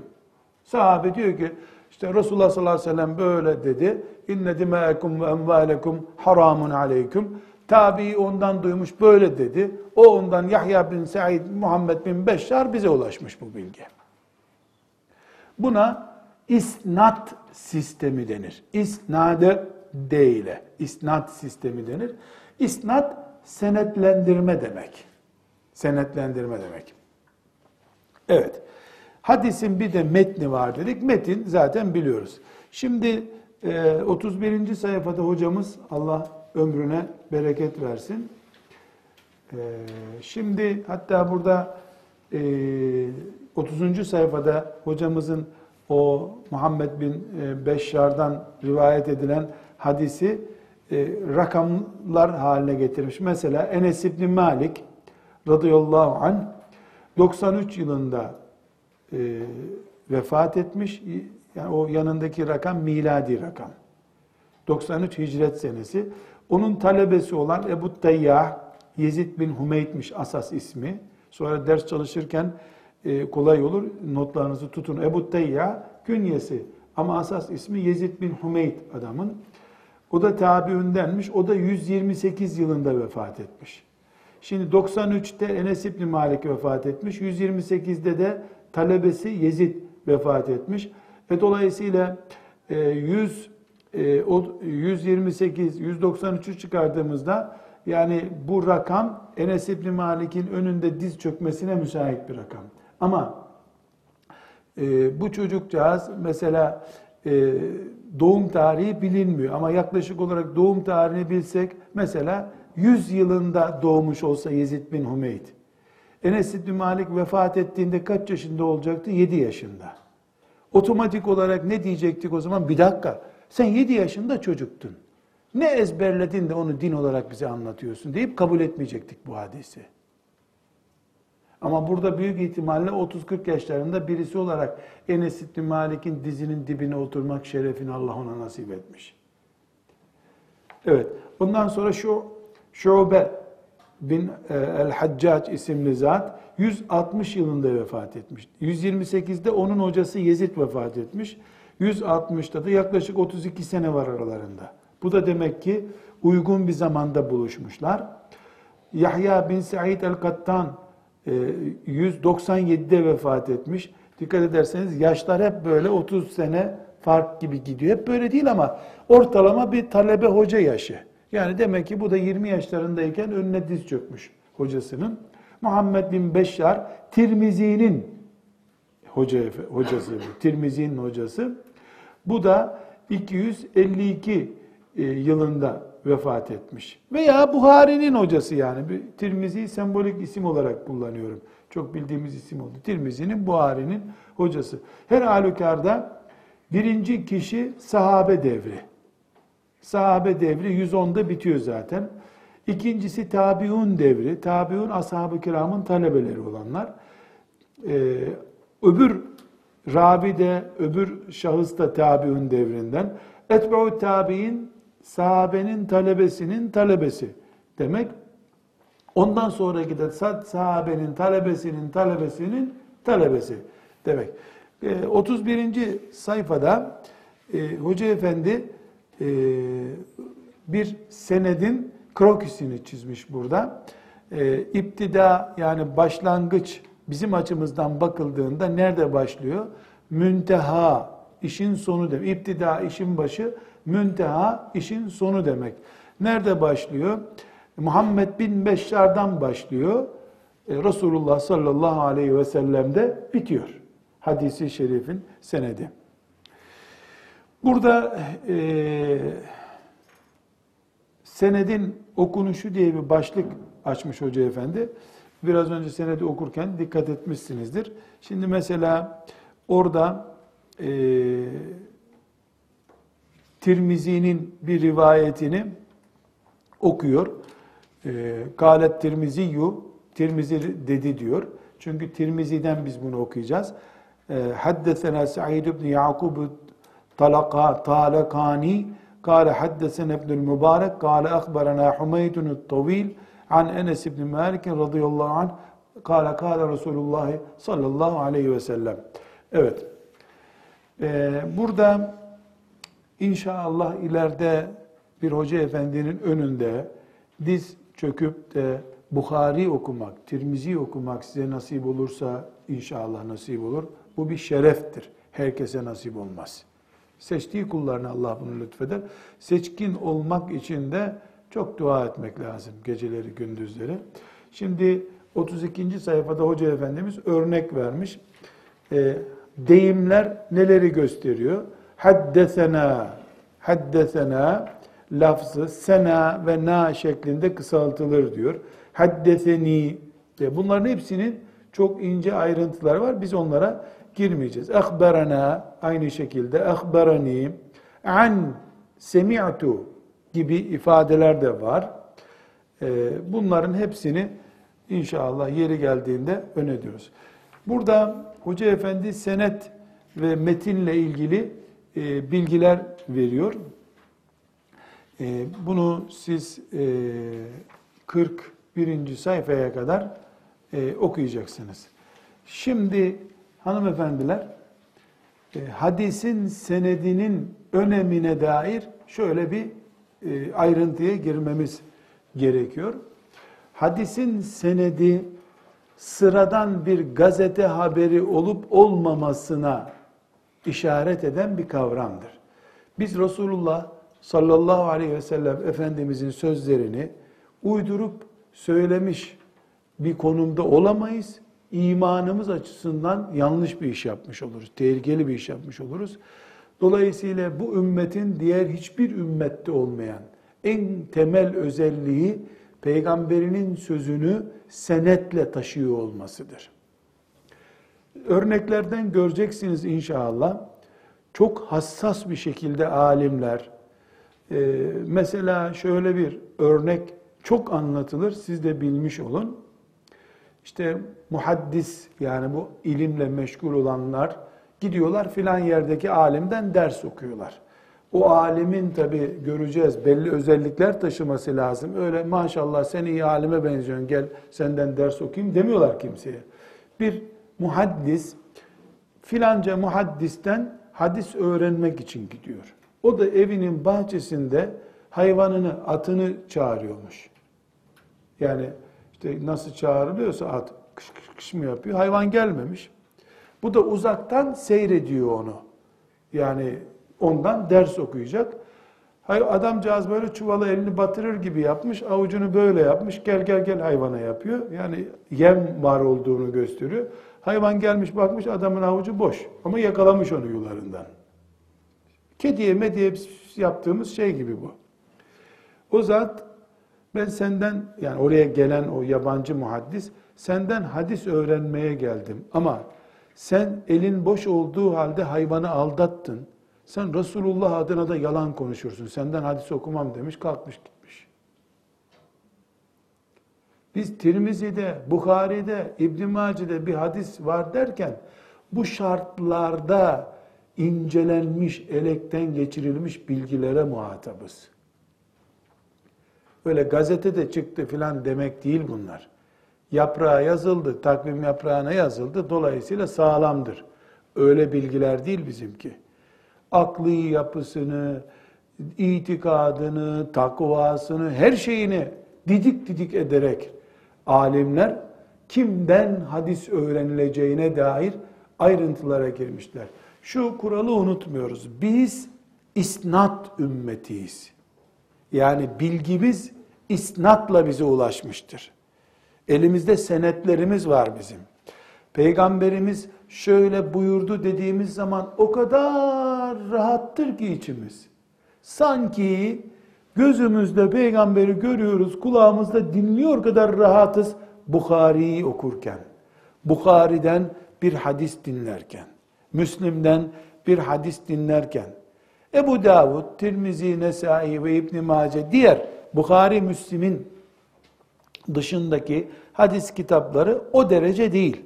A: Sahabe diyor ki işte Resulullah sallallahu aleyhi ve sellem böyle dedi. İnne dimâekum ve envâlekum haramun aleyküm. Tabi ondan duymuş böyle dedi. O ondan Yahya bin Said, Muhammed bin Beşşar bize ulaşmış bu bilgi. Buna isnat sistemi denir. İsnade değile. İsnat sistemi denir. İsnat senetlendirme demek. Senetlendirme demek. Evet. Hadisin bir de metni var dedik. Metin zaten biliyoruz. Şimdi 31. E, sayfada hocamız Allah ömrüne bereket versin. E, şimdi hatta burada 30. E, sayfada hocamızın o Muhammed bin Beşşar'dan rivayet edilen hadisi rakamlar haline getirmiş. Mesela Enes İbni Malik radıyallahu anh 93 yılında e, vefat etmiş. Yani o yanındaki rakam miladi rakam. 93 hicret senesi. Onun talebesi olan Ebu Tayyah, Yezid bin Hümeyt'miş asas ismi. Sonra ders çalışırken e, kolay olur. Notlarınızı tutun. Ebu Tayyah künyesi ama asas ismi Yezid bin Hümeyt adamın. O da tabiündenmiş. O da 128 yılında vefat etmiş. Şimdi 93'te Enes İbni Malik vefat etmiş. 128'de de talebesi Yezid vefat etmiş. Ve dolayısıyla 100 128 193'ü çıkardığımızda yani bu rakam Enes İbni Malik'in önünde diz çökmesine müsait bir rakam. Ama e, bu çocukcağız mesela e, doğum tarihi bilinmiyor ama yaklaşık olarak doğum tarihini bilsek mesela 100 yılında doğmuş olsa Yezid bin Hümeyt Enes İbni Malik vefat ettiğinde kaç yaşında olacaktı? 7 yaşında. Otomatik olarak ne diyecektik o zaman? Bir dakika, sen 7 yaşında çocuktun. Ne ezberledin de onu din olarak bize anlatıyorsun deyip kabul etmeyecektik bu hadisi. Ama burada büyük ihtimalle 30-40 yaşlarında birisi olarak Enes İbni Malik'in dizinin dibine oturmak şerefini Allah ona nasip etmiş. Evet, bundan sonra şu Şube bin e, el-Haccac isimli zat 160 yılında vefat etmiş. 128'de onun hocası Yezid vefat etmiş. 160'da da yaklaşık 32 sene var aralarında. Bu da demek ki uygun bir zamanda buluşmuşlar. Yahya bin Said el-Kattan 197'de e, vefat etmiş. Dikkat ederseniz yaşlar hep böyle 30 sene fark gibi gidiyor. Hep böyle değil ama ortalama bir talebe hoca yaşı. Yani demek ki bu da 20 yaşlarındayken önüne diz çökmüş hocasının. Muhammed bin Beşşar, Tirmizi'nin hoca, hocası, Tirmizi'nin hocası. Bu da 252 e, yılında vefat etmiş. Veya Buhari'nin hocası yani. Bir Tirmizi sembolik isim olarak kullanıyorum. Çok bildiğimiz isim oldu. Tirmizi'nin, Buhari'nin hocası. Her halükarda birinci kişi sahabe devri. Sahabe devri 110'da bitiyor zaten. İkincisi tabiun devri. Tabiun ashab-ı kiramın talebeleri olanlar. Ee, öbür rabi de, öbür şahıs da tabiun devrinden. Etbe'u tabi'in sahabenin talebesinin talebesi demek. Ondan sonraki de sahabenin talebesinin talebesinin talebesi demek. 31. Ee, sayfada e, Hoca Efendi e, bir senedin krokisini çizmiş burada. E, iptida yani başlangıç bizim açımızdan bakıldığında nerede başlıyor? Münteha, işin sonu demek. İptida işin başı, münteha işin sonu demek. Nerede başlıyor? Muhammed bin Beşşar'dan başlıyor. e, Resulullah sallallahu aleyhi ve sellem'de bitiyor. Hadisi şerifin senedi. Burada e, senedin okunuşu diye bir başlık açmış Hoca Efendi. Biraz önce senedi okurken dikkat etmişsinizdir. Şimdi mesela orada e, Tirmizi'nin bir rivayetini okuyor. E, Galet Tirmiziyu, Tirmizi dedi diyor. Çünkü Tirmizi'den biz bunu okuyacağız. E, Haddesena Sa'id ibn Yakub talaka talakani قال حدثنا ابن المبارك قال أخبرنا حميد الطويل عن أنس بن مالك رضي الله عنه قال قال رسول الله sallallahu aleyhi ve sellem. Evet. Ee, burada inşallah ileride bir hoca efendinin önünde diz çöküp de Bukhari okumak, Tirmizi okumak size nasip olursa inşallah nasip olur. Bu bir şereftir. Herkese nasip olmaz. Seçtiği kullarına Allah bunu lütfeder. Seçkin olmak için de çok dua etmek lazım geceleri, gündüzleri. Şimdi 32. sayfada Hoca Efendimiz örnek vermiş. E, deyimler neleri gösteriyor? Haddesena, haddesena lafzı sena ve na şeklinde kısaltılır diyor. Haddeseni, bunların hepsinin çok ince ayrıntıları var. Biz onlara girmeyeceğiz. Akberana aynı şekilde akberani an semi'tu gibi ifadeler de var. Ee, bunların hepsini inşallah yeri geldiğinde ön ediyoruz. Burada Hoca Efendi senet ve metinle ilgili e, bilgiler veriyor. E, bunu siz 41. E, sayfaya kadar okuyacaksınız. Şimdi hanımefendiler hadisin senedinin önemine dair şöyle bir e, ayrıntıya girmemiz gerekiyor. Hadisin senedi sıradan bir gazete haberi olup olmamasına işaret eden bir kavramdır. Biz Resulullah sallallahu aleyhi ve sellem Efendimizin sözlerini uydurup söylemiş bir konumda olamayız. İmanımız açısından yanlış bir iş yapmış oluruz. Tehlikeli bir iş yapmış oluruz. Dolayısıyla bu ümmetin diğer hiçbir ümmette olmayan en temel özelliği peygamberinin sözünü senetle taşıyor olmasıdır. Örneklerden göreceksiniz inşallah. Çok hassas bir şekilde alimler, e, mesela şöyle bir örnek çok anlatılır, siz de bilmiş olun. İşte muhaddis yani bu ilimle meşgul olanlar Gidiyorlar filan yerdeki alimden ders okuyorlar. O alimin tabi göreceğiz belli özellikler taşıması lazım. Öyle maşallah sen iyi alime benziyorsun gel senden ders okuyayım demiyorlar kimseye. Bir muhaddis filanca muhaddisten hadis öğrenmek için gidiyor. O da evinin bahçesinde hayvanını, atını çağırıyormuş. Yani işte nasıl çağrılıyorsa at kış kış kış mı yapıyor? Hayvan gelmemiş. Bu da uzaktan seyrediyor onu. Yani ondan ders okuyacak. Hayır adamcağız böyle çuvalı elini batırır gibi yapmış, avucunu böyle yapmış, gel gel gel hayvana yapıyor. Yani yem var olduğunu gösteriyor. Hayvan gelmiş bakmış adamın avucu boş ama yakalamış onu yularından. Kediye mediye yaptığımız şey gibi bu. O zat ben senden yani oraya gelen o yabancı muhaddis senden hadis öğrenmeye geldim ama sen elin boş olduğu halde hayvanı aldattın. Sen Resulullah adına da yalan konuşursun. Senden hadis okumam demiş, kalkmış gitmiş. Biz Tirmizi'de, Bukhari'de, İbn Mace'de bir hadis var derken bu şartlarda incelenmiş, elekten geçirilmiş bilgilere muhatabız. Öyle gazetede çıktı filan demek değil bunlar yaprağa yazıldı, takvim yaprağına yazıldı. Dolayısıyla sağlamdır. Öyle bilgiler değil bizimki. Aklı yapısını, itikadını, takvasını, her şeyini didik didik ederek alimler kimden hadis öğrenileceğine dair ayrıntılara girmişler. Şu kuralı unutmuyoruz. Biz isnat ümmetiyiz. Yani bilgimiz isnatla bize ulaşmıştır. Elimizde senetlerimiz var bizim. Peygamberimiz şöyle buyurdu dediğimiz zaman o kadar rahattır ki içimiz. Sanki gözümüzde peygamberi görüyoruz, kulağımızda dinliyor kadar rahatız Bukhari'yi okurken. Bukhari'den bir hadis dinlerken, Müslim'den bir hadis dinlerken, Ebu Davud, Tirmizi, Nesai ve İbn Mace diğer Bukhari, Müslim'in dışındaki hadis kitapları o derece değil.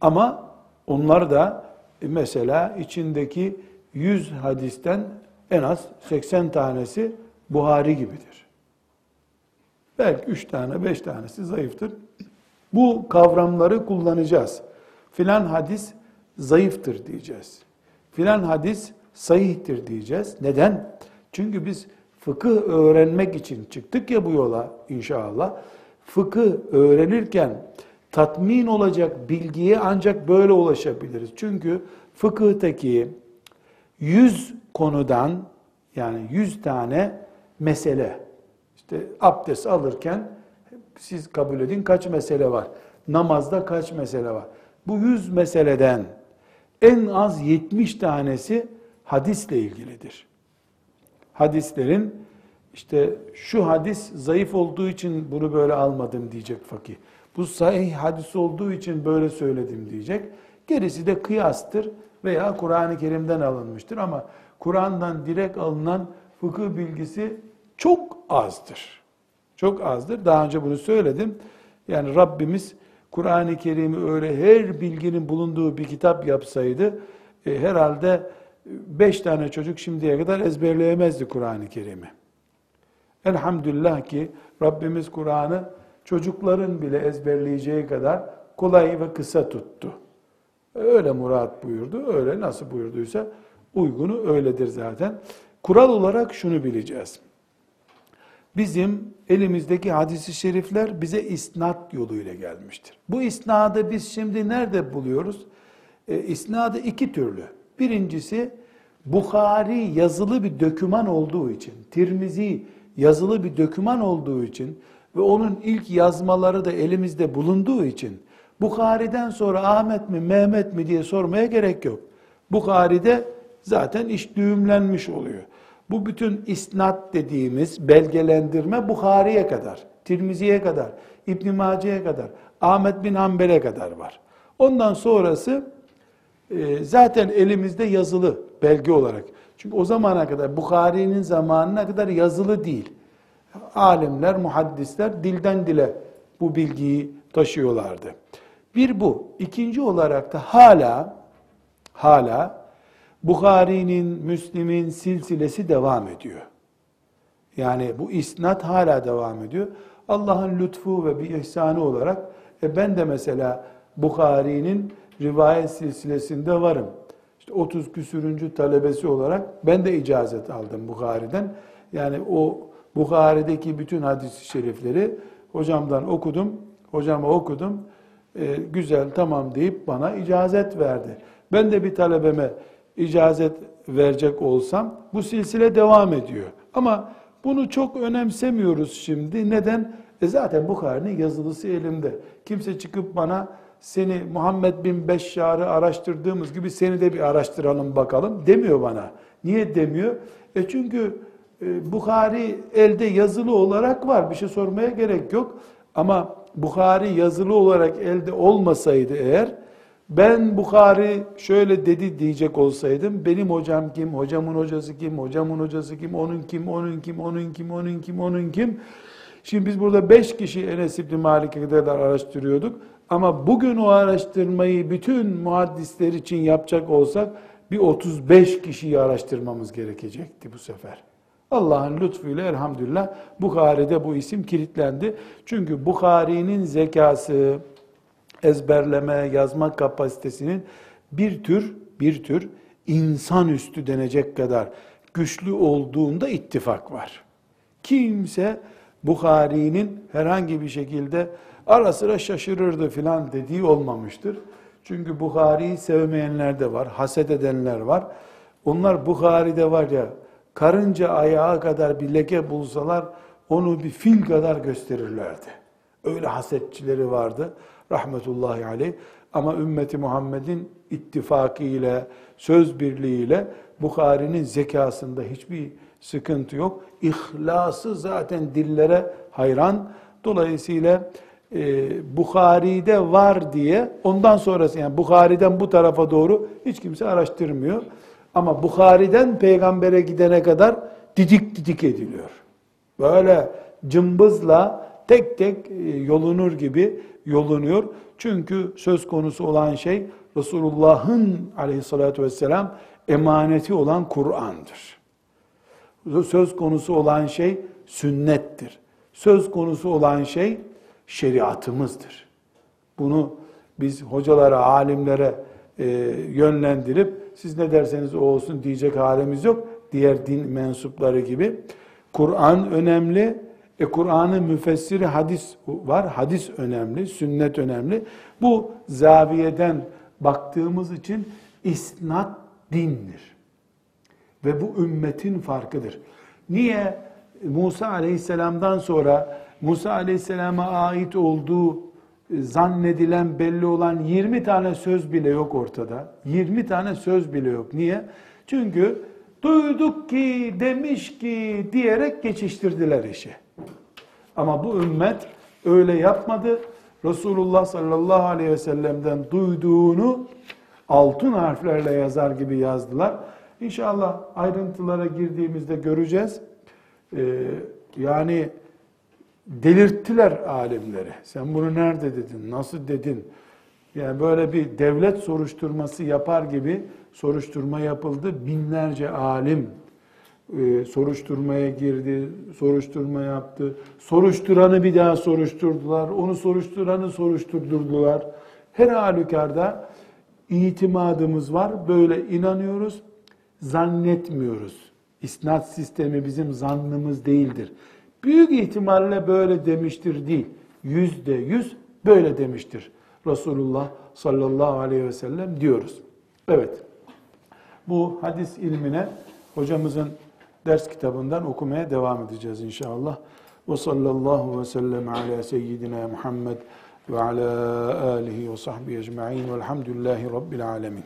A: Ama onlar da mesela içindeki 100 hadisten en az 80 tanesi Buhari gibidir. Belki 3 tane, 5 tanesi zayıftır. Bu kavramları kullanacağız. Filan hadis zayıftır diyeceğiz. Filan hadis sahihtir diyeceğiz. Neden? Çünkü biz fıkıh öğrenmek için çıktık ya bu yola inşallah. Fıkıh öğrenirken tatmin olacak bilgiye ancak böyle ulaşabiliriz. Çünkü fıkıhtaki yüz konudan yani yüz tane mesele işte abdest alırken siz kabul edin kaç mesele var? Namazda kaç mesele var? Bu yüz meseleden en az 70 tanesi hadisle ilgilidir. Hadislerin işte şu hadis zayıf olduğu için bunu böyle almadım diyecek fakih. Bu sahih hadis olduğu için böyle söyledim diyecek. Gerisi de kıyastır veya Kur'an-ı Kerim'den alınmıştır ama Kur'an'dan direkt alınan fıkıh bilgisi çok azdır. Çok azdır. Daha önce bunu söyledim. Yani Rabbimiz Kur'an-ı Kerim'i öyle her bilginin bulunduğu bir kitap yapsaydı e, herhalde beş tane çocuk şimdiye kadar ezberleyemezdi Kur'an-ı Kerim'i. Elhamdülillah ki Rabbimiz Kur'an'ı çocukların bile ezberleyeceği kadar kolay ve kısa tuttu. Öyle murat buyurdu, öyle nasıl buyurduysa uygunu öyledir zaten. Kural olarak şunu bileceğiz. Bizim elimizdeki hadisi şerifler bize isnat yoluyla gelmiştir. Bu isnadı biz şimdi nerede buluyoruz? E, isnadı iki türlü. Birincisi Bukhari yazılı bir döküman olduğu için, Tirmizi yazılı bir döküman olduğu için ve onun ilk yazmaları da elimizde bulunduğu için Bukhari'den sonra Ahmet mi Mehmet mi diye sormaya gerek yok. Bukhari'de zaten iş düğümlenmiş oluyor. Bu bütün isnat dediğimiz belgelendirme Bukhari'ye kadar, Tirmizi'ye kadar, İbn Mace'ye kadar, Ahmet bin Hanbel'e kadar var. Ondan sonrası e, zaten elimizde yazılı belge olarak. Çünkü o zamana kadar Bukhari'nin zamanına kadar yazılı değil. Alimler, muhaddisler dilden dile bu bilgiyi taşıyorlardı. Bir bu. İkinci olarak da hala hala Bukhari'nin, Müslim'in silsilesi devam ediyor. Yani bu isnat hala devam ediyor. Allah'ın lütfu ve bir ihsanı olarak e ben de mesela Bukhari'nin rivayet silsilesinde varım. İşte 30 küsürüncü talebesi olarak ben de icazet aldım Bukhari'den. Yani o Bukhari'deki bütün hadis-i şerifleri hocamdan okudum. Hocama okudum. E, güzel tamam deyip bana icazet verdi. Ben de bir talebeme icazet verecek olsam bu silsile devam ediyor. Ama bunu çok önemsemiyoruz şimdi. Neden? E zaten Bukhari'nin yazılısı elimde. Kimse çıkıp bana seni Muhammed bin Beşşar'ı araştırdığımız gibi seni de bir araştıralım bakalım demiyor bana. Niye demiyor? E çünkü e, Bukhari elde yazılı olarak var. Bir şey sormaya gerek yok. Ama Bukhari yazılı olarak elde olmasaydı eğer ben Bukhari şöyle dedi diyecek olsaydım benim hocam kim, hocamın hocası kim, hocamın hocası kim, onun kim, onun kim, onun kim, onun kim, onun kim. Şimdi biz burada beş kişi Enes İbni Malik'e kadar araştırıyorduk. Ama bugün o araştırmayı bütün muhaddisler için yapacak olsak bir 35 kişiyi araştırmamız gerekecekti bu sefer. Allah'ın lütfuyla elhamdülillah Bukhari'de bu isim kilitlendi. Çünkü Bukhari'nin zekası, ezberleme, yazma kapasitesinin bir tür bir tür insanüstü denecek kadar güçlü olduğunda ittifak var. Kimse Bukhari'nin herhangi bir şekilde ara sıra şaşırırdı filan dediği olmamıştır. Çünkü Bukhari'yi sevmeyenler de var, haset edenler var. Onlar Bukhari'de var ya karınca ayağı kadar bir leke bulsalar onu bir fil kadar gösterirlerdi. Öyle hasetçileri vardı rahmetullahi aleyh. Ama ümmeti Muhammed'in ittifakıyla, söz birliğiyle Bukhari'nin zekasında hiçbir sıkıntı yok. İhlası zaten dillere hayran. Dolayısıyla e, Bukhari'de var diye ondan sonrası yani Bukhari'den bu tarafa doğru hiç kimse araştırmıyor. Ama Bukhari'den peygambere gidene kadar didik didik ediliyor. Böyle cımbızla tek tek e, yolunur gibi yolunuyor. Çünkü söz konusu olan şey Resulullah'ın aleyhissalatü vesselam emaneti olan Kur'an'dır. Söz konusu olan şey sünnettir. Söz konusu olan şey şeriatımızdır. Bunu biz hocalara, alimlere e, yönlendirip siz ne derseniz o olsun diyecek halimiz yok. Diğer din mensupları gibi. Kur'an önemli. E Kur'an'ın müfessiri hadis var. Hadis önemli, sünnet önemli. Bu zaviyeden baktığımız için isnat dindir. Ve bu ümmetin farkıdır. Niye Musa aleyhisselamdan sonra Musa aleyhisselama ait olduğu zannedilen belli olan 20 tane söz bile yok ortada. 20 tane söz bile yok. Niye? Çünkü duyduk ki, demiş ki diyerek geçiştirdiler işi. Ama bu ümmet öyle yapmadı. Resulullah sallallahu aleyhi ve sellem'den duyduğunu altın harflerle yazar gibi yazdılar. İnşallah ayrıntılara girdiğimizde göreceğiz. Ee, yani delirttiler alimleri. Sen bunu nerede dedin, nasıl dedin? Yani böyle bir devlet soruşturması yapar gibi soruşturma yapıldı. Binlerce alim e, soruşturmaya girdi, soruşturma yaptı. Soruşturanı bir daha soruşturdular, onu soruşturanı soruşturdurdular. Her halükarda itimadımız var, böyle inanıyoruz, zannetmiyoruz. İsnat sistemi bizim zannımız değildir. Büyük ihtimalle böyle demiştir değil. Yüzde yüz böyle demiştir. Resulullah sallallahu aleyhi ve sellem diyoruz. Evet. Bu hadis ilmine hocamızın ders kitabından okumaya devam edeceğiz inşallah. Ve sallallahu ve sellem ala seyyidina Muhammed ve ala alihi ve sahbihi ecma'in velhamdülillahi rabbil alemin.